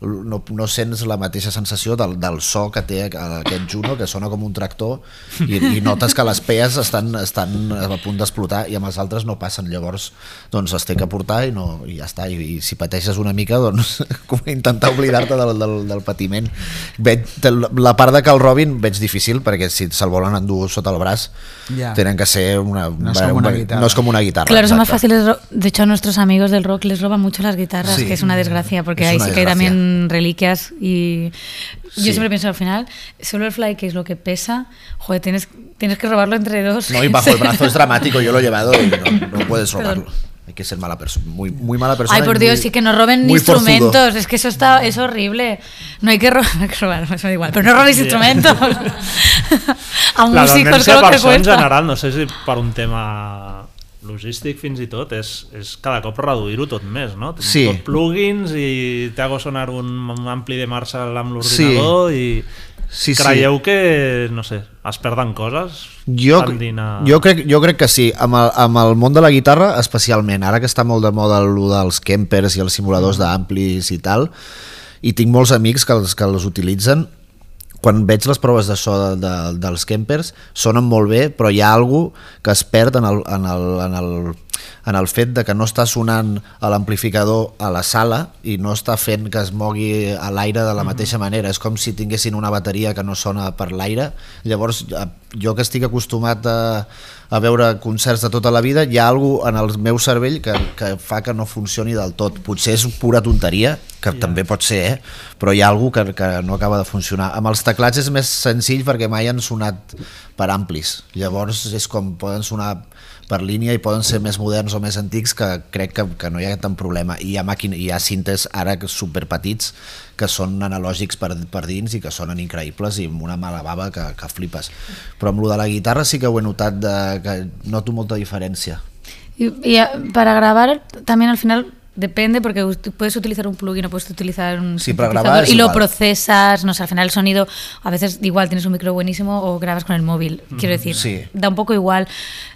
no, no sents la mateixa sensació del, del so que té aquest Juno, que sona com un tractor i, i notes que les pees estan, estan a punt d'explotar i amb els altres no passen, llavors doncs es té que portar i, no, i ja està, i, i si pateixes una mica doncs com intentar oblidar-te del, del, del patiment veig, la part de que el Robin veig difícil perquè si se'l volen endur sota el braç Ja. tenen que ser una, No és com una guitarra. no és com una guitarra Claro, son más ro- De hecho, a nuestros amigos del rock les roban mucho las guitarras, Sí. que es una desgracia, porque Es ahí sí que hay desgracia. Reliquias. Y yo Sí. siempre pienso al final, solo el fly, que es lo que pesa, joder, tienes, tienes que robarlo entre dos. No, y bajo el brazo es dramático, yo lo he llevado y no, no puedes robarlo. Perdón. Hay que ser mala persona, muy, muy mala persona. Ay, y por Dios, muy- sí que no roben instrumentos. forzudo. Es que eso está, es horrible. No hay que robar, hay que robar, eso da igual. Pero no robéis instrumentos. A La músicos per que això en cuesta. general, no sé si per un tema logístic fins i tot, és, és cada cop reduir-ho tot més, no? Tens Sí. Tot plugins i te hago sonar un, ampli de Marshall amb l'ordinador i Sí, sí. creieu que, no sé, es perden coses? Jo, a- jo, crec, jo crec que sí, amb el, amb el món de la guitarra especialment, ara que està molt de moda el dels Kempers i els simuladors d'amplis i tal, i tinc molts amics que els, que els utilitzen, quan veig les proves de so de, de, dels Kempers sonen molt bé, però hi ha algú que es perd en el, en el, en el, en el fet de que no està sonant a l'amplificador a la sala i no està fent que es mogui a l'aire de la mateixa manera. És com si tinguessin una bateria que no sona per l'aire. Llavors, eh, jo que estic acostumat a, a veure concerts de tota la vida, hi ha alguna en el meu cervell que, que fa que no funcioni del tot. Potser és pura tonteria, que yeah. també pot ser, eh? però hi ha alguna que, que no acaba de funcionar. Amb els teclats és més senzill perquè mai han sonat per amplis. Llavors és com poden sonar per línia i poden ser més moderns o més antics que crec que, que no hi ha tant problema. I hi ha, màquina, hi ha cintes ara superpetits que són analògics per, per dins i que sonen increïbles i amb una mala bava que, que flipes. Però amb lo de la guitarra sí que ho he notat de, que noto molta diferència. Y, y, ah, para grabar también al final depende porque puedes utilizar un plugin o puedes utilizar un Sí, para grabar y lo procesas, no sé, al final el sonido a veces igual tienes un micro buenísimo o grabas con el móvil, quiero decir, sí. da un poco igual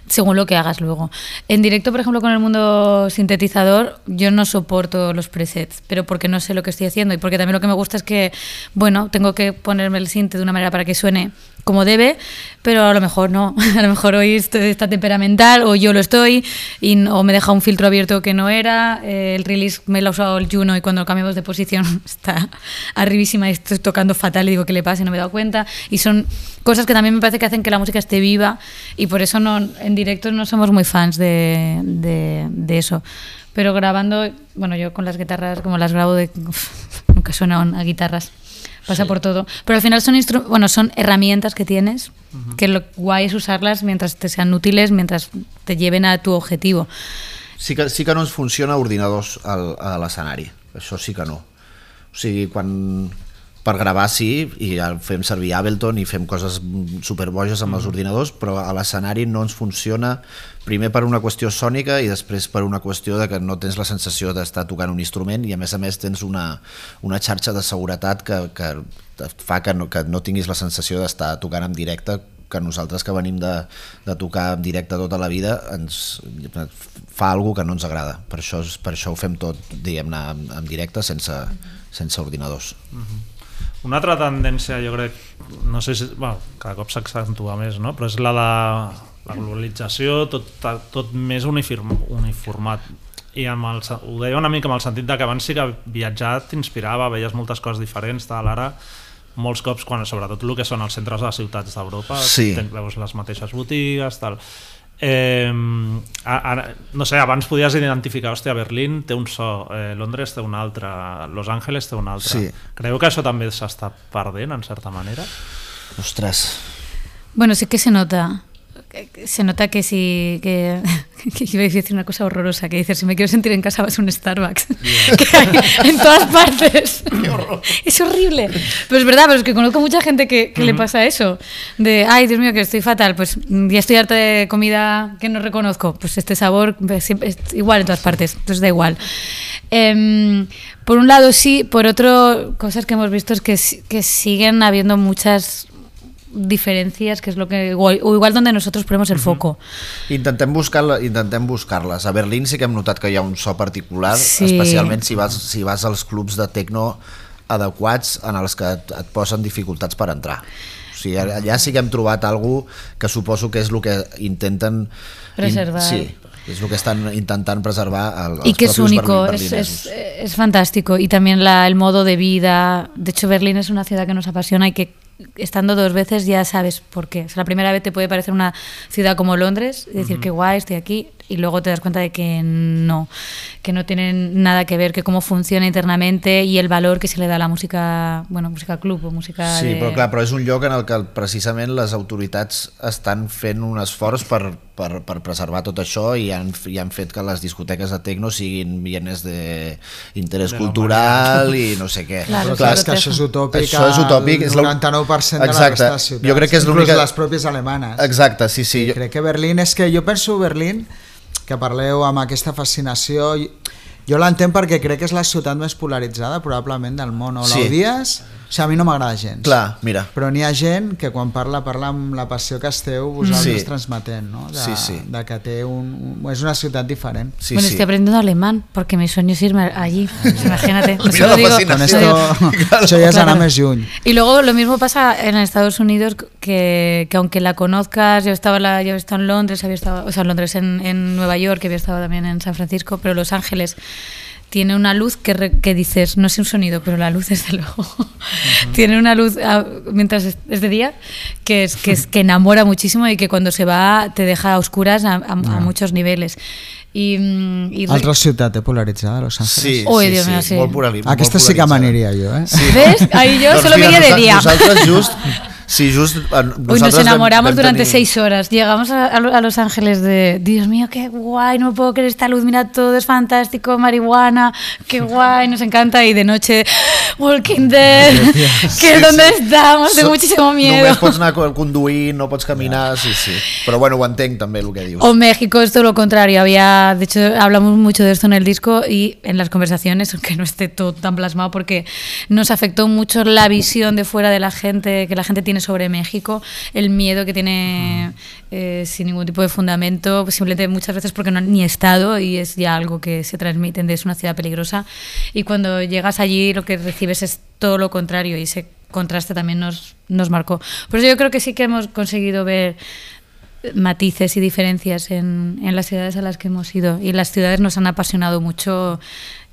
según lo que hagas luego. En directo, por ejemplo, con el mundo sintetizador, yo no soporto los presets, pero porque no sé lo que estoy haciendo y porque también lo que me gusta es que, bueno, tengo que ponerme el sinte de una manera para que suene como debe, pero a lo mejor no. A lo mejor hoy esto está temperamental o yo lo estoy y, o me deja un filtro abierto que no era. eh, el release me lo ha usado el Juno y cuando lo cambiamos de posición está arribísima estoy tocando fatal y digo que le pasa y no me he dado cuenta. Y son cosas que también me parece que hacen que la música esté viva y por eso no, en directo no somos muy fans de, de, eso. Pero grabando, bueno, yo con las guitarras, como las grabo de... nunca suenan a guitarras pasa por todo. Pero al final son bueno, son herramientas que tienes, que lo guay es usarlas mientras te sean útiles, mientras te lleven a tu objetivo. sí que, sí que no ens funciona ordinadors a l'escenari, això sí que no. O sigui, quan per gravar sí, i fem servir Ableton i fem coses superboges amb els ordinadors, però a l'escenari no ens funciona primer per una qüestió sònica i després per una qüestió de que no tens la sensació d'estar tocant un instrument i a més a més tens una, una xarxa de seguretat que, que fa que no, que no tinguis la sensació d'estar tocant en directe que nosaltres que venim de, de tocar en directe tota la vida ens fa alguna que no ens agrada. Per això, per això ho fem tot diguem-ne en, directe sense, sense ordinadors Una altra tendència, jo crec, no sé si, bueno, cada cop s'accentua més, no? però és la de la globalització, tot, tot més uniform, uniformat. I amb el, ho deia una mica amb el sentit de que abans sí que viatjar t'inspirava, veies moltes coses diferents, tal, ara molts cops, quan, sobretot el que són els centres de les ciutats d'Europa, Sí. veus les mateixes botigues, tal... Eh, a, a, no sé, abans podies identificar, hòstia, Berlín té un so, eh, Londres té un altre, Los Angeles té un altre. Sí. Creu que això també s'està perdent, en certa manera? Ostres, Bueno, sí que se nota. Se nota que si. Que, que iba a decir una cosa horrorosa: que dices, si me quiero sentir en casa, vas a un Starbucks. que hay en todas partes. es horrible. Pero es verdad, pero es que conozco mucha gente que, que le pasa eso. De, ay, Dios mío, que estoy fatal. Pues ya estoy harta de comida que no reconozco. Pues este sabor siempre- es igual en todas partes. Entonces da igual. Em, por un lado sí, por otro, cosas que hemos visto es que, que siguen habiendo muchas diferencias, que es lo que o o igual donde nosotros ponemos el foco. intentem buscar intentem buscar-les. A Berlín sí que hem notat que hi ha un so particular, Sí. especialment si vas, si vas als clubs de techno adequats en els que et, et posen dificultats per entrar. O sigui, allà sí que hem trobat algú que suposo que és el que intenten... Preservar. sí, és el que estan intentant preservar el, y que es único, es, es, es fantástico. Y también la, el modo de vida. De hecho, Berlín es una ciudad que nos apasiona y que estando dos veces ya sabes por qué. O sea, la primera vez te puede parecer una ciudad como Londres, y decir que guay, estoy aquí, y luego te das cuenta de que no, que no tienen nada que ver, que cómo funciona internamente y el valor que se le da a la música, bueno, música club o música Sí, de... però clar, però és un lloc en el que precisament les autoritats estan fent un esforç per, per, per preservar tot això i han, i han fet que les discoteques de tecno siguin bienes d'interès De la cultural i no sé què. Claro, Però claro, clar, és que això és utòpic, Això és utòpic, la- 99% de la Exacte. resta de ciutats, Jo crec que és inclús l'única- les pròpies alemanes. Exacte, sí, sí. Sí, Jo... crec que Berlín, és que jo penso Berlín, que parleu amb aquesta fascinació, jo, l'entenc perquè crec que és la ciutat més polaritzada probablement del món, o Sí. l'odies, o sigui, a mi no m'agrada gens. Clar, mira. Però n'hi ha gent que quan parla, parla amb la passió que esteu vosaltres Sí. transmetent, no? De, Sí, sí. de que té un, un, és una ciutat diferent. Sí, bueno, sí. estoy aprendiendo alemán porque mi sueño es irme allí. Imagínate. Mira la digo- Con esto, Claro. això ja és anar Claro. més lluny. Y luego lo mismo pasa en Estados Unidos, que, que aunque la conozcas, yo estaba, la, yo he estado en Londres, había estado, o sea, en Londres, en, en Nueva York, había estado también en San Francisco, pero Los Ángeles tiene una luz que, re- que dices, no sé un sonido, pero la luz desde luego, tiene una luz ah, mientras es, es de día que, es, que, es, que enamora muchísimo y que cuando se va te deja a oscuras a, a- a muchos niveles. Y, mm, y re- Altra ciutat eh, polaritzada, Los Ángeles. Sí, Ui, sí, Dios sí, mío, sí. molt molt Aquesta sí que m'aniria jo, eh? Sí. ¿Ves? Ahí yo Doncs solo mira, de día. Nosaltres just, sí, just, eh, Uy, nos vam- enamoramos vam durante tenir- seis horas. Llegamos a, a Lo- a Los Ángeles de, Dios mío, qué guay, no me puedo creer esta luz, mira todo, es fantástico, marihuana, qué guay, nos encanta. Y de noche, Walking Dead, que Sí, es donde sí. estamos, So- muchísimo miedo. Només pots anar co- conduint, no pots caminar, sí, sí. Però bueno, ho entenc també el que dius. O México es todo lo contrario. Había, de hecho, hablamos mucho de esto en el disco y en las conversaciones, aunque no esté todo tan plasmado, porque nos afectó mucho la visión de fuera de la gente, que la gente tiene sobre México, el miedo que tiene eh, sin ningún tipo de fundamento, pues simplemente muchas veces porque no han ni estado y es ya algo que se transmiten de es una ciudad peligrosa. Y cuando llegas allí lo que recibes es todo lo contrario y ese contraste también nos, nos marcó. Por eso yo creo que sí que hemos conseguido ver matices y diferencias en, en las ciudades a las que hemos ido y las ciudades nos han apasionado mucho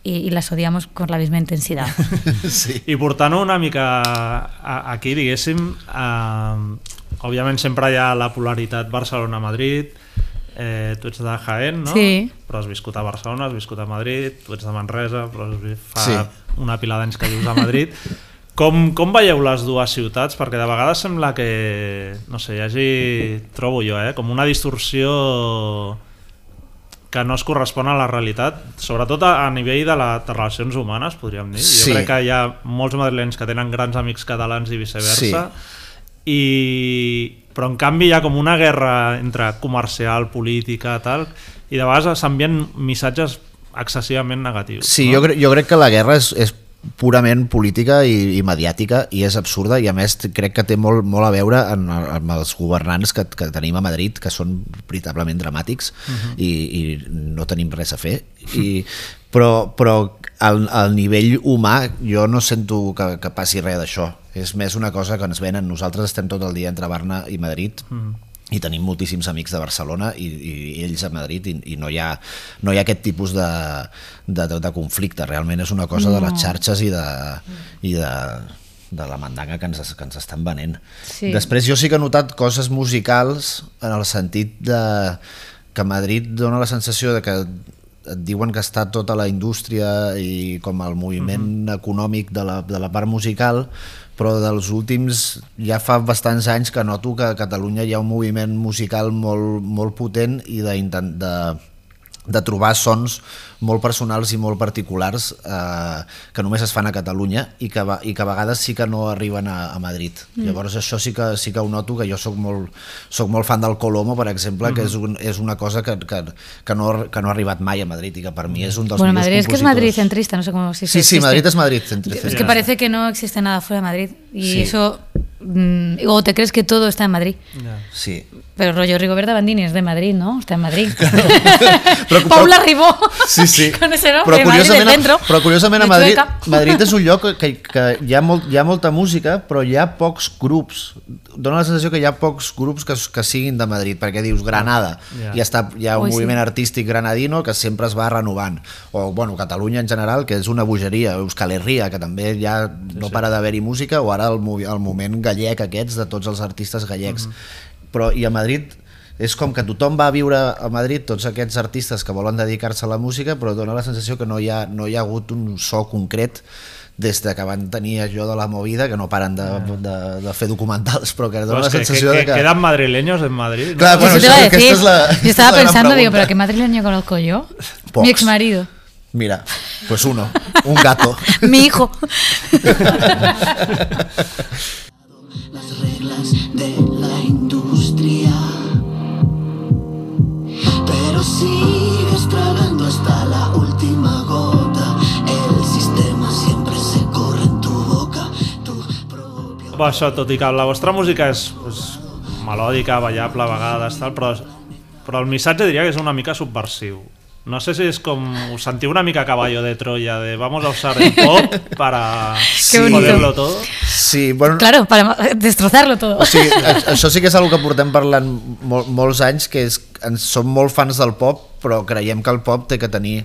y, y las odiamos con la misma intensidad. Sí. I portant-ho una mica a- aquí, diguéssim, eh, òbviament sempre hi ha la polaritat Barcelona-Madrid, eh, tu ets de Jaén, no? Sí. Però has viscut a Barcelona, has viscut a Madrid, tu ets de Manresa, però fa Sí. una pila d'anys que vius a Madrid. Com, com veieu les dues ciutats? Perquè de vegades sembla que, no sé, hi hagi, trobo jo, eh, com una distorsió que no es correspon a la realitat, sobretot a, a nivell de, de relacions humanes, podríem dir. Sí. Jo crec que hi ha molts madrilenys que tenen grans amics catalans i viceversa, i... però en canvi hi ha com una guerra entre comercial, política, tal, i de vegades s'envien missatges excessivament negatius. Sí, no? jo, crec, jo crec que la guerra és, és purament política i, i mediàtica i és absurda i a més crec que té molt, molt a veure en, amb els governants que, que tenim a Madrid que són veritablement dramàtics uh -huh. i, i no tenim res a fer. I, però, però al, al nivell humà jo no sento que, que passi res d'això. És més una cosa que ens venen. Nosaltres estem tot el dia entre Barna i Madrid. Uh -huh i tenim moltíssims amics de Barcelona i, i ells a Madrid i, i no, hi ha, no hi ha aquest tipus de, de, de, conflicte realment és una cosa no. de les xarxes i de, i de de la mandanga que ens, que ens estan venent. Sí. Després jo sí que he notat coses musicals en el sentit de que Madrid dona la sensació de que et diuen que està tota la indústria i com el moviment econòmic de la, de la part musical, però dels últims ja fa bastants anys que noto que a Catalunya hi ha un moviment musical molt, molt potent i d'intent- de, de trobar sons molt personals i molt particulars eh, que només es fan a Catalunya i que, va- i que a vegades sí que no arriben a, a Madrid. Mm. Llavors això sí que, sí que ho noto, que jo sóc molt, sóc molt fan del Colomo, per exemple, mm -hmm. que és, un, és una cosa que, que, que, no, que no ha arribat mai a Madrid i que per mi és un dels Bueno, millors Madrid es que es compositors. Madrid centrista, no sé cómo si Sí, sí, existe. Madrid es Madrid centrista. Es que parece que no existe nada fuera de Madrid. Y Sí. eso. mm, o te crees que todo está en Madrid. Sí. Pero rollo Rigoberta Bandini es de Madrid, ¿no? Está en Madrid. Però- Paula Ribó. Sí, sí. Con ese nombre, però curiosament, centro. però curiosament a de Madrid, Chueca. Madrid és un lloc que, que hi, ha molt, hi ha molta música, però hi ha pocs grups. Dóna la sensació que hi ha pocs grups que, que siguin de Madrid, perquè dius Granada, Ja. hi, està, hi ha un Ui, sí. moviment artístic granadino que sempre es va renovant. O, bueno, Catalunya en general, que és una bogeria, Euskal Herria, que també ja no para d'haver-hi música, o ara el, el moment gallec aquests de tots els artistes gallecs. Però, i a Madrid és com que tothom va a viure a Madrid, tots aquests artistes que volen dedicar-se a la música, però dona la sensació que no hi ha, no hi ha hagut un so concret des de que van tenir allò de la movida, que no paren de, de, de fer documentals, però que dona Pues la que, que, sensació que, de que... quedan madridleños en Madrid. ¿no? Clar, bueno, Eso te iba a això- aquesta decir. és la- yo estaba pensando, digo, pero ¿qué madrileño conozco yo? Pocs. Mi ex marido. Mira, pues uno, un gato. Mi hijo. las reglas de Va, això, tot i que la vostra música és pues, melòdica, ballable a vegades, tal, però, però el missatge diria que és una mica subversiu. No sé si és com... Us sentiu una mica caballo de Troya, de vamos a usar el pop para Sí. joderlo todo. Sí, bueno, Claro, para destrozarlo todo. O sigui, això sí que és una que portem parlant mol, molts anys, que és, ens som molt fans del pop, però creiem que el pop té que tenir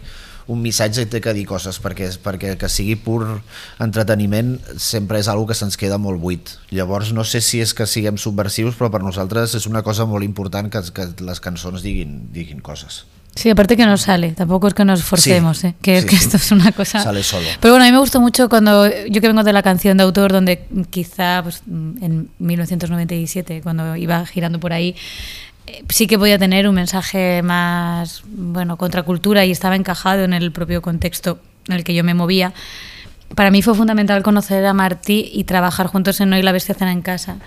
un missatge i té que dir coses, perquè, perquè que sigui pur entreteniment sempre és algo que se'ns queda molt buit. Llavors no sé si és que siguem subversius, però per nosaltres és una cosa molt important que, que les cançons diguin, diguin coses. Sí, aparte que nos sale, tampoco es que nos forcemos, Sí, ¿eh? que, sí, que esto es una cosa... Sale solo. Pero bueno, a mí me gustó mucho cuando, yo que vengo de la canción de autor, donde quizá pues, en 1997, cuando iba girando por ahí, sí que podía tener un mensaje más, bueno, contracultura y estaba encajado en el propio contexto en el que yo me movía. Para mí fue fundamental conocer a Martí y trabajar juntos en Hoy la Bestia Cena en Casa,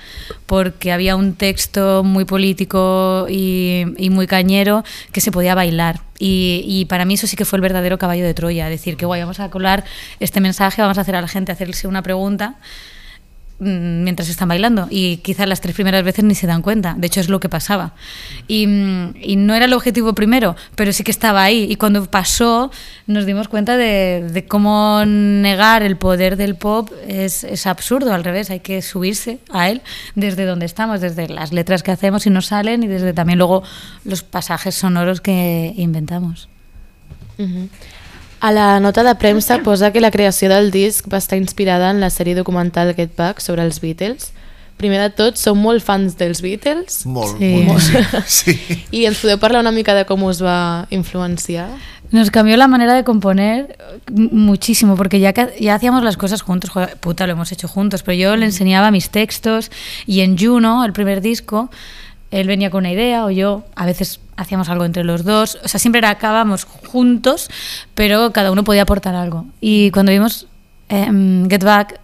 porque había un texto muy político y, muy cañero que se podía bailar. Y, para mí eso sí que fue el verdadero caballo de Troya, decir que guay, vamos a colar este mensaje, vamos a hacer a la gente hacerse una pregunta mientras están bailando y quizás las tres primeras veces ni se dan cuenta. De hecho, es lo que pasaba. Y, mm, y no era el objetivo primero, pero sí que estaba ahí. Y cuando pasó, nos dimos cuenta de, de cómo negar el poder del pop es, es absurdo. Al revés, hay que subirse a él desde donde estamos, desde las letras que hacemos y nos salen y desde también luego los pasajes sonoros que inventamos. Mhm. A la nota de premsa posa que la creació del disc va estar inspirada en la sèrie documental Get Back sobre els Beatles. Primer de tot, sou molt fans dels Beatles Molt, Sí. molt, sí. i ens podeu parlar una mica de com us va influenciar? Nos cambió la manera de componer muchísimo, porque ya, que- ya hacíamos las cosas juntos, joder, puta, lo hemos hecho juntos, pero yo le enseñaba mis textos y en Juno, el primer disco, él venía con una idea o yo, a veces hacíamos algo entre los dos, o sea, siempre acabábamos juntos, pero cada uno podía aportar algo. Y cuando vimos em, Get Back,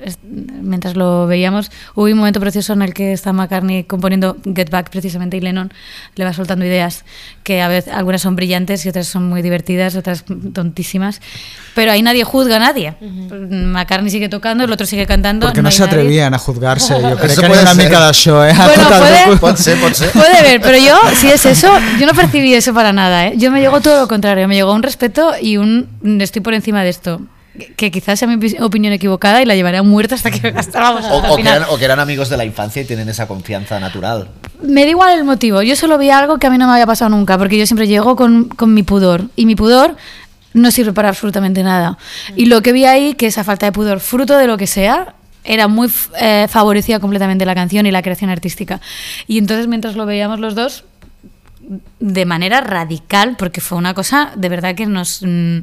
mientras lo veíamos, hubo un momento precioso en el que está McCartney componiendo Get Back precisamente y Lennon le va soltando ideas que a veces algunas son brillantes y otras son muy divertidas, otras tontísimas, pero ahí nadie juzga a nadie. McCartney sigue tocando, el otro sigue cantando. Perquè no, hay nadie- s'atrevien a juzgar-se. Jo crec Eso que puede una mica d'això, eh? Bueno, puede-. Puede ver, pero yo, si es eso, yo no percibí eso para nada. ¿eh? Yo me llegó todo lo contrario, me llegó un respeto y un estoy por encima de esto. Que- quizás sea mi opi- opinión equivocada y la llevaré a muerta hasta que hasta, vamos, O, o o que eran amigos de la infancia y tienen esa confianza natural. Me da igual el motivo. Yo solo vi algo que a mí no me había pasado nunca, porque yo siempre llego con, con mi pudor. Y mi pudor no sirve para absolutamente nada. Y lo que vi ahí, que esa falta de pudor, fruto de lo que sea, era muy eh, favorecía completamente la canción y la creación artística. Y entonces mientras lo veíamos los dos, de manera radical, porque fue una cosa de verdad que nos, mm,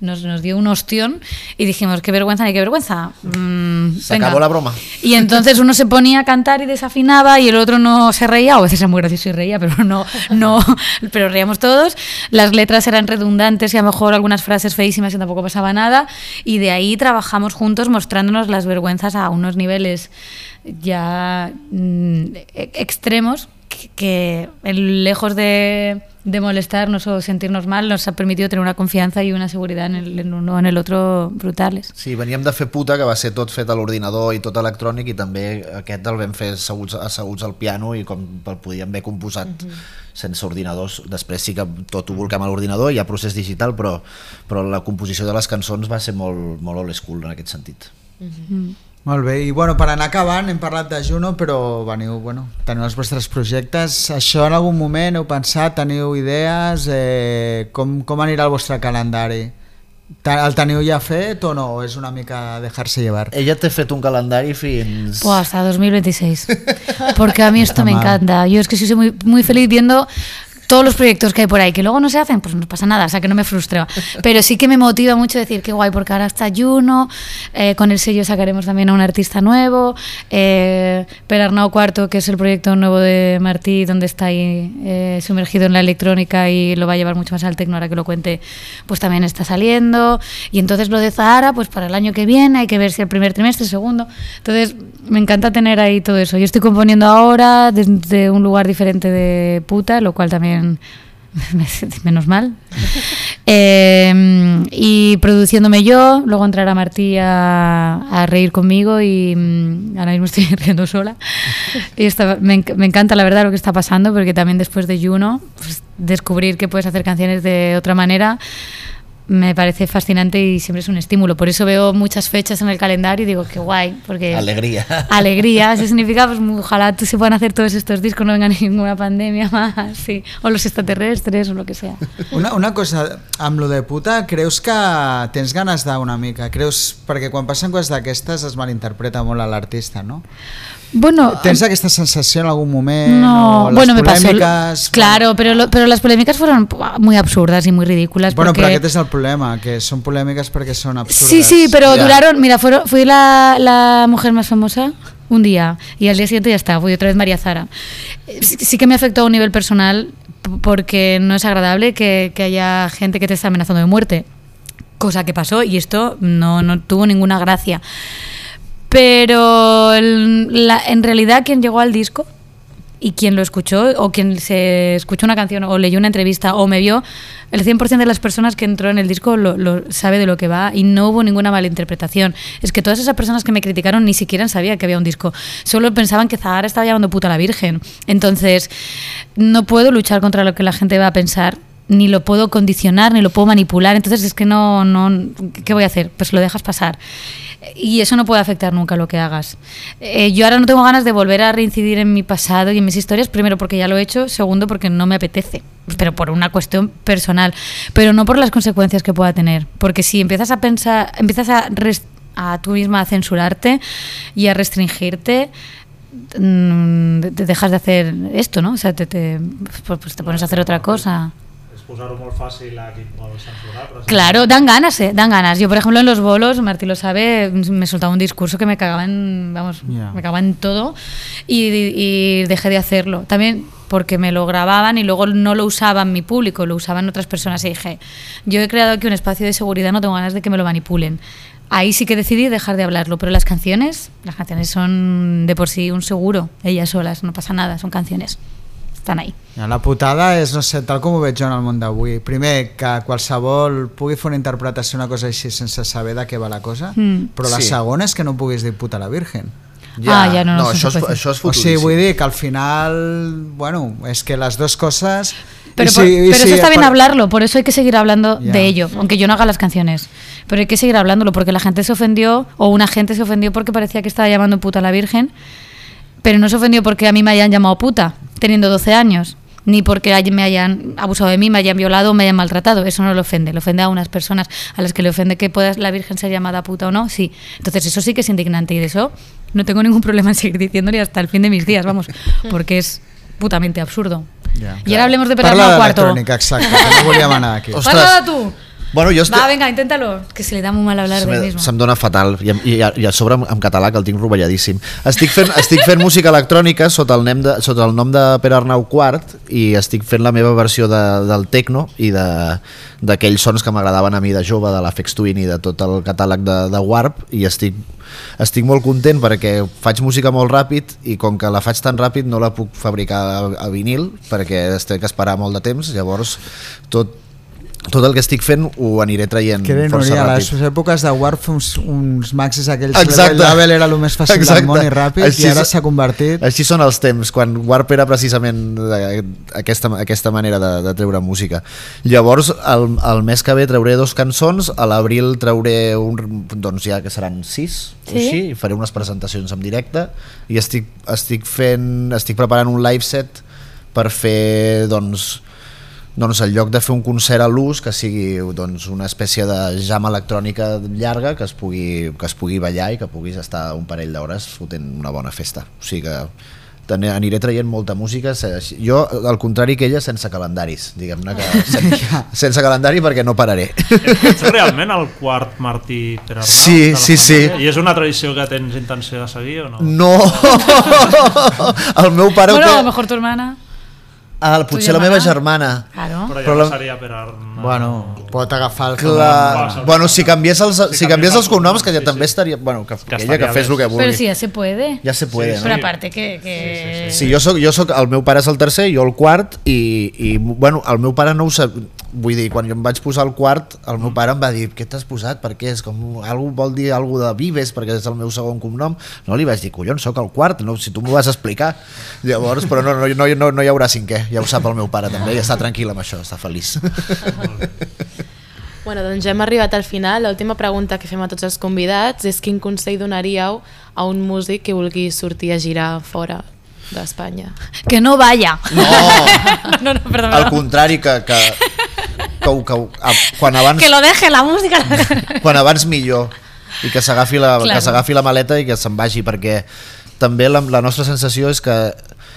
nos, nos dio un ostión y dijimos, qué vergüenza ni qué vergüenza. Mm, Se venga. acabó la broma. Y entonces uno se ponía a cantar y desafinaba y el otro no se reía, o a veces era muy gracioso y reía, pero no, no, pero reíamos todos. Las letras eran redundantes y a lo mejor algunas frases feísimas y tampoco pasaba nada. Y de ahí trabajamos juntos mostrándonos las vergüenzas a unos niveles ya mm, e- extremos que, lejos de, de molestarnos o sentirnos mal nos ha permitido tener una confianza y una seguridad en el, en uno en el otro brutales. Sí, veníem de fer puta, que va ser tot fet a l'ordinador i tot electrònic, i també aquest el vam fer asseguts, asseguts al piano i com el podíem haver composat mm -hmm. sense ordinadors. Després sí que tot ho volcam a l'ordinador, hi ha procés digital, però, però la composició de les cançons va ser molt, molt old school en aquest sentit. Molt bé, i bueno, per anar acabant hem parlat de Juno, però veniu, bueno, teniu els vostres projectes. Això en algun moment heu pensat, teniu idees, eh, com, com anirà el vostre calendari? El teniu ja fet o no? O és una mica dejar-se llevar? Ella t'ha fet un calendari fins... Pues hasta 2026. Porque a mí esto me encanta. Yo es que soy muy, muy feliz viendo todos los proyectos que hay por ahí, que luego no se hacen, pues no pasa nada, o sea que no me frustra. Pero sí que me motiva mucho decir que guay, porque ahora está Juno, eh, con el sello sacaremos también a un artista nuevo, eh, Per Arnau Cuarto, que es el proyecto nuevo de Martí, donde está ahí eh, sumergido en la electrónica y lo va a llevar mucho más al tecno, ahora que lo cuente, pues también está saliendo. Y entonces lo de Zahara, pues para el año que viene hay que ver si el primer trimestre, el segundo. Entonces me encanta tener ahí todo eso. Yo estoy componiendo ahora desde un lugar diferente de puta, lo cual también menos mal. Eh, y produciéndome yo, luego entrará Martí a, a reír conmigo y mm, ahora mismo estoy riendo sola. Y me, me encanta la verdad lo que está pasando porque también después de Juno, pues, descubrir que puedes hacer canciones de otra manera me parece fascinante y siempre es un estímulo. Por eso veo muchas fechas en el calendario y digo, qué guay, porque... Alegria. Alegría, eso significa, pues ojalá tú se puedan hacer todos estos discos, no venga ninguna pandemia más, sí. o los extraterrestres o lo que sea. Una, una cosa, amb lo de puta, creus que tens ganes d'una mica? Creus, perquè quan passen coses d'aquestes es malinterpreta molt a l'artista, no? Bueno, Tens aquesta sensació en algun moment? no, o les bueno, me pasó. Claro, pero, lo- pero las polémicas fueron muy absurdas y muy ridículas. Bueno, porque... però aquest és el problema, que són polèmiques perquè són absurdes. Sí, sí, pero Ya. duraron. Mira, fueron, fui la, la mujer más famosa un día y al día siguiente ya está, fui otra vez María Zara. Eh, Sí, sí que me afectó a un nivel personal porque no es agradable que, que haya gente que te está amenazando de muerte. Cosa que pasó y esto no, no tuvo ninguna gracia. Pero la- en realidad quien llegó al disco y quien lo escuchó o quien se escuchó una canción o leyó una entrevista o me vio, el 100% de las personas que entró en el disco lo, lo sabe de lo que va y no hubo ninguna mala interpretación. Es que todas esas personas que me criticaron ni siquiera sabían que había un disco, solo pensaban que Zahara estaba llamando puta a la Virgen. Entonces, no puedo luchar contra lo que la gente va a pensar. Ni lo puedo condicionar, ni lo puedo manipular. Entonces es que no, no, ¿qué voy a hacer? Pues lo dejas pasar. Y eso no puede afectar nunca lo que hagas. Eh, yo ahora no tengo ganas de volver a reincidir en mi pasado y en mis historias, primero porque ya lo he hecho, segundo porque no me apetece, pero por una cuestión personal, pero no por las consecuencias que pueda tener. Porque si empiezas a pensar, empiezas a, a tú misma a censurarte y a restringirte, mm, te dejas de hacer esto, ¿no? O sea, te, te, pues, pues te pones a hacer otra cosa. Posar-ho molt fàcil a qui vol censurar, però... Claro, dan ganas, eh, dan ganas. Yo, por ejemplo, en los bolos, Martí lo sabe, me soltaba un discurso que me cagaba en, vamos, Ya. me cagaba en todo y, y dejé de hacerlo. También porque me lo grababan y luego no lo usaban mi público, lo usaban otras personas y dije, yo he creado aquí un espacio de seguridad, no tengo ganas de que me lo manipulen. Ahí sí que decidí dejar de hablarlo, pero las canciones, las canciones son de por sí un seguro, ellas solas, no pasa nada, son canciones, están ahí. La putada és, no sé, tal com ho veig jo en el món d'avui. Primer, que qualsevol pugui fer una interpretació una cosa així sense saber de què va la cosa, Mm. però la Sí. segona és que no puguis dir puta la Virgen. Ah, ja, no, no, no això és, això és O sigui, futuríssim. vull dir que al final, bueno, és que les dues coses... Pero, por- pero eso está bien hablarlo, por eso hay que seguir hablando Ya. de ello, aunque yo no haga las canciones. Pero hay que seguir hablándolo, porque la gente se ofendió, o una gente se ofendió porque parecía que estaba llamando puta a la Virgen, pero no se ofendió porque a mí me hayan llamado puta, teniendo 12 años. ni porque me hayan abusado de mí, me hayan violado me hayan maltratado. Eso no le ofende. Le ofende a unas personas a las que le ofende que pueda la Virgen ser llamada puta o no. Sí. Entonces eso sí que es indignante y de eso no tengo ningún problema en seguir diciéndolo y hasta el fin de mis días, vamos, porque es putamente absurdo. Y ahora hablemos de de cuarto. que no volíem anar aquí. Ostres. Parla tú. Bueno, jo estic... Va, venga, inténtalo. Que se le da muy mal hablar Se de me- mismo. Se'm dona fatal i, i, i a sobre en, català que el tinc rovelladíssim estic fent, estic fent música electrònica sota el, nem de, sota el nom de Pere Arnau IV i estic fent la meva versió de, del techno i de- d'aquells sons que m'agradaven a mi de jove de l'Afex Twin i de tot el catàleg de, de Warp i estic, estic molt content perquè faig música molt ràpid i com que la faig tan ràpid no la puc fabricar a, a vinil perquè es té que esperar molt de temps llavors tot, tot el que estic fent ho aniré traient Que bé, força Núria, a ràpid les èpoques de Warp uns, uns maxis aquells Exacte. level level era el més fàcil Exacte. del món i ràpid Així i ara s'ha convertit Així són els temps, quan Warp era precisament aquesta, aquesta manera de, de treure música. Llavors, el, el mes que ve trauré dos cançons, a l'abril trauré un, doncs ja que seran sis, Sí. així, i faré unes presentacions en directe i estic, estic fent, estic preparant un live set per fer, doncs, doncs en lloc de fer un concert a l'ús que sigui doncs, una espècie de jam electrònica llarga que es, pugui, que es pugui ballar i que puguis estar un parell d'hores fotent una bona festa o sigui que aniré traient molta música jo al contrari que ella sense calendaris diguem-ne que sen, sense calendari perquè no pararé Ets realment el quart Martí per Arnau? Sí, sí, sí. I és una tradició que tens intenció de seguir o no? no el meu pare Bueno, a lo té mejor tu hermana. Ah, potser la meva germana Claro. Però ja Però no la- seria per Arnau. bueno, pot agafar el Clar, Clar. bueno, si canviés els, si, Si canviés canviés els cognoms, que ja sí, també sí. estaria... Bueno, que, que ella que fes el que sí. vulgui. Pero sí, ya se puede. Ja se puede, Sí, no? Pero aparte que... que... Sí, jo soc, jo soc, el meu pare és el tercer, jo el quart, i, i bueno, el meu pare no ho sap, vull dir, quan jo em vaig posar el quart, el meu pare em va dir, què t'has posat, per què? És com, algú vol dir alguna de Vives, perquè és el meu segon cognom, no li vaig dir, collons, sóc el quart, no, si tu m'ho vas explicar, llavors, però no, no, no, no, no hi haurà cinquè, ja ho sap el meu pare també, i està tranquil amb això, està feliç. Bueno, doncs ja hem arribat al final. L'última pregunta que fem a tots els convidats és quin consell donaríeu a un músic que vulgui sortir a girar fora d'Espanya? Que no vaya. No, no, no, perdón. al contrari, que, que, que, que, a- quan abans... Que lo deje la música. quan abans millor i que s'agafi la, Claro. que s'agafi la maleta i que se'n vagi perquè també la, la nostra sensació és que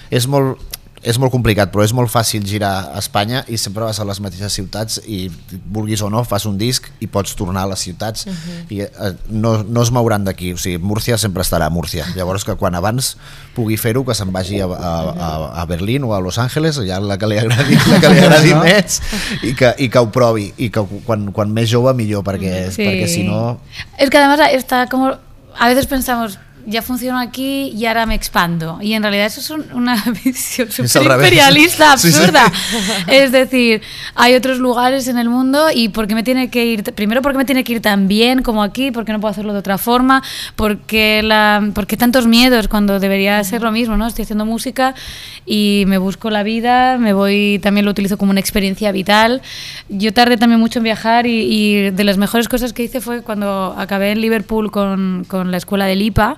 és molt és molt complicat, però és molt fàcil girar a Espanya i sempre vas a les mateixes ciutats i vulguis o no, fas un disc i pots tornar a les ciutats uh -huh. i eh, no, no es mouran d'aquí, o sigui, Múrcia sempre estarà a Múrcia, llavors que quan abans pugui fer-ho, que se'n vagi a, a, a, a Berlín o a Los Angeles, ja la que li agradi, la que li agradi No? més i que, i que ho provi i que quan, quan més jove millor perquè, Sí. perquè si no Es que además está como... A veces pensamos, ya funciono aquí y ahora me expando. Y en realidad eso es un- una visión súper imperialista, Sí, sí. absurda. Es decir, hay otros lugares en el mundo y ¿por qué me tiene que ir? Primero, ¿por qué me tiene que ir tan bien como aquí? ¿Por qué no puedo hacerlo de otra forma? ¿Por qué, la, por qué tantos miedos cuando debería ser lo mismo? ¿no? Estoy haciendo música y me busco la vida, me voy, también lo utilizo como una experiencia vital. Yo tardé también mucho en viajar y, y de las mejores cosas que hice fue cuando acabé en Liverpool con, con la escuela de Lipa,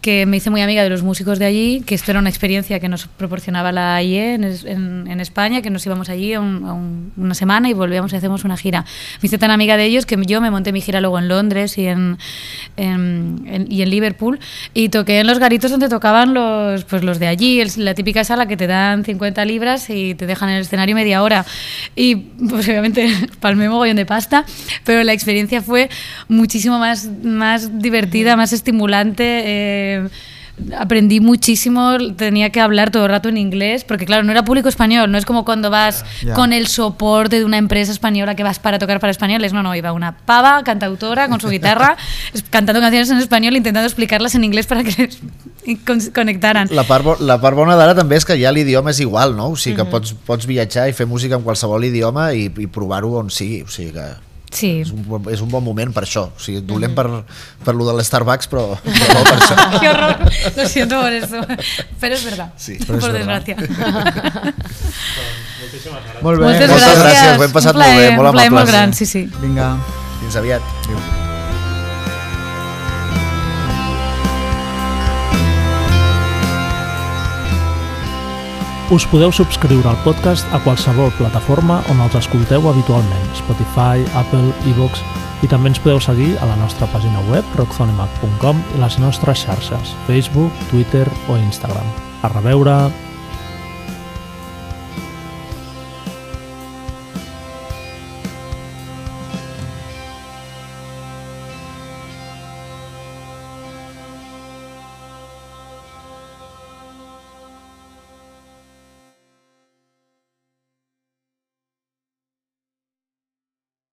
que me hice muy amiga de los músicos de allí, que esto era una experiencia que nos proporcionaba la IE en, en- en España, que nos íbamos allí a un- a un- una semana y volvíamos y hacemos una gira. Me hice tan amiga de ellos que yo me monté mi gira luego en Londres y en, en- en- y en Liverpool y toqué en los garitos donde tocaban los, pues los de allí, el- la típica sala que te dan 50 libras y te dejan en el escenario media hora. Y pues obviamente palmé mogollón de pasta, pero la experiencia fue muchísimo más, más divertida, más estimulante. eh, aprendí muchísimo, tenía que hablar todo el rato en inglés, porque claro, no era público español, no es como cuando vas Ya. con el soporte de una empresa española que vas para tocar para españoles, no, no, iba una pava, cantautora, con su guitarra, cantando canciones en español, intentando explicarlas en inglés para que les con- conectaran. la part, bo- la part bona d'ara també és que ja l'idioma és igual, no? O sigui que pots, pots viatjar i fer música en qualsevol idioma i, i provar-ho on sigui, o sigui que Sí. és un, és un bon moment per això, o sigui, dolent per, per lo de l'Starbucks però, però no per això Qué horror, lo siento por eso, pero es verdad, Sí, pero es por gràcies. Molt bé. Moltes Moltes gràcies, gràcies, ho hem passat un molt bé, plaer, molt un plaer molt gran, sí, sí. Vinga. fins aviat Adéu. Us podeu subscriure al podcast a qualsevol plataforma on els escolteu habitualment, Spotify, Apple, iVoox, i també ens podeu seguir a la nostra pàgina web rockzonemac.com i les nostres xarxes, Facebook, Twitter o Instagram. A reveure!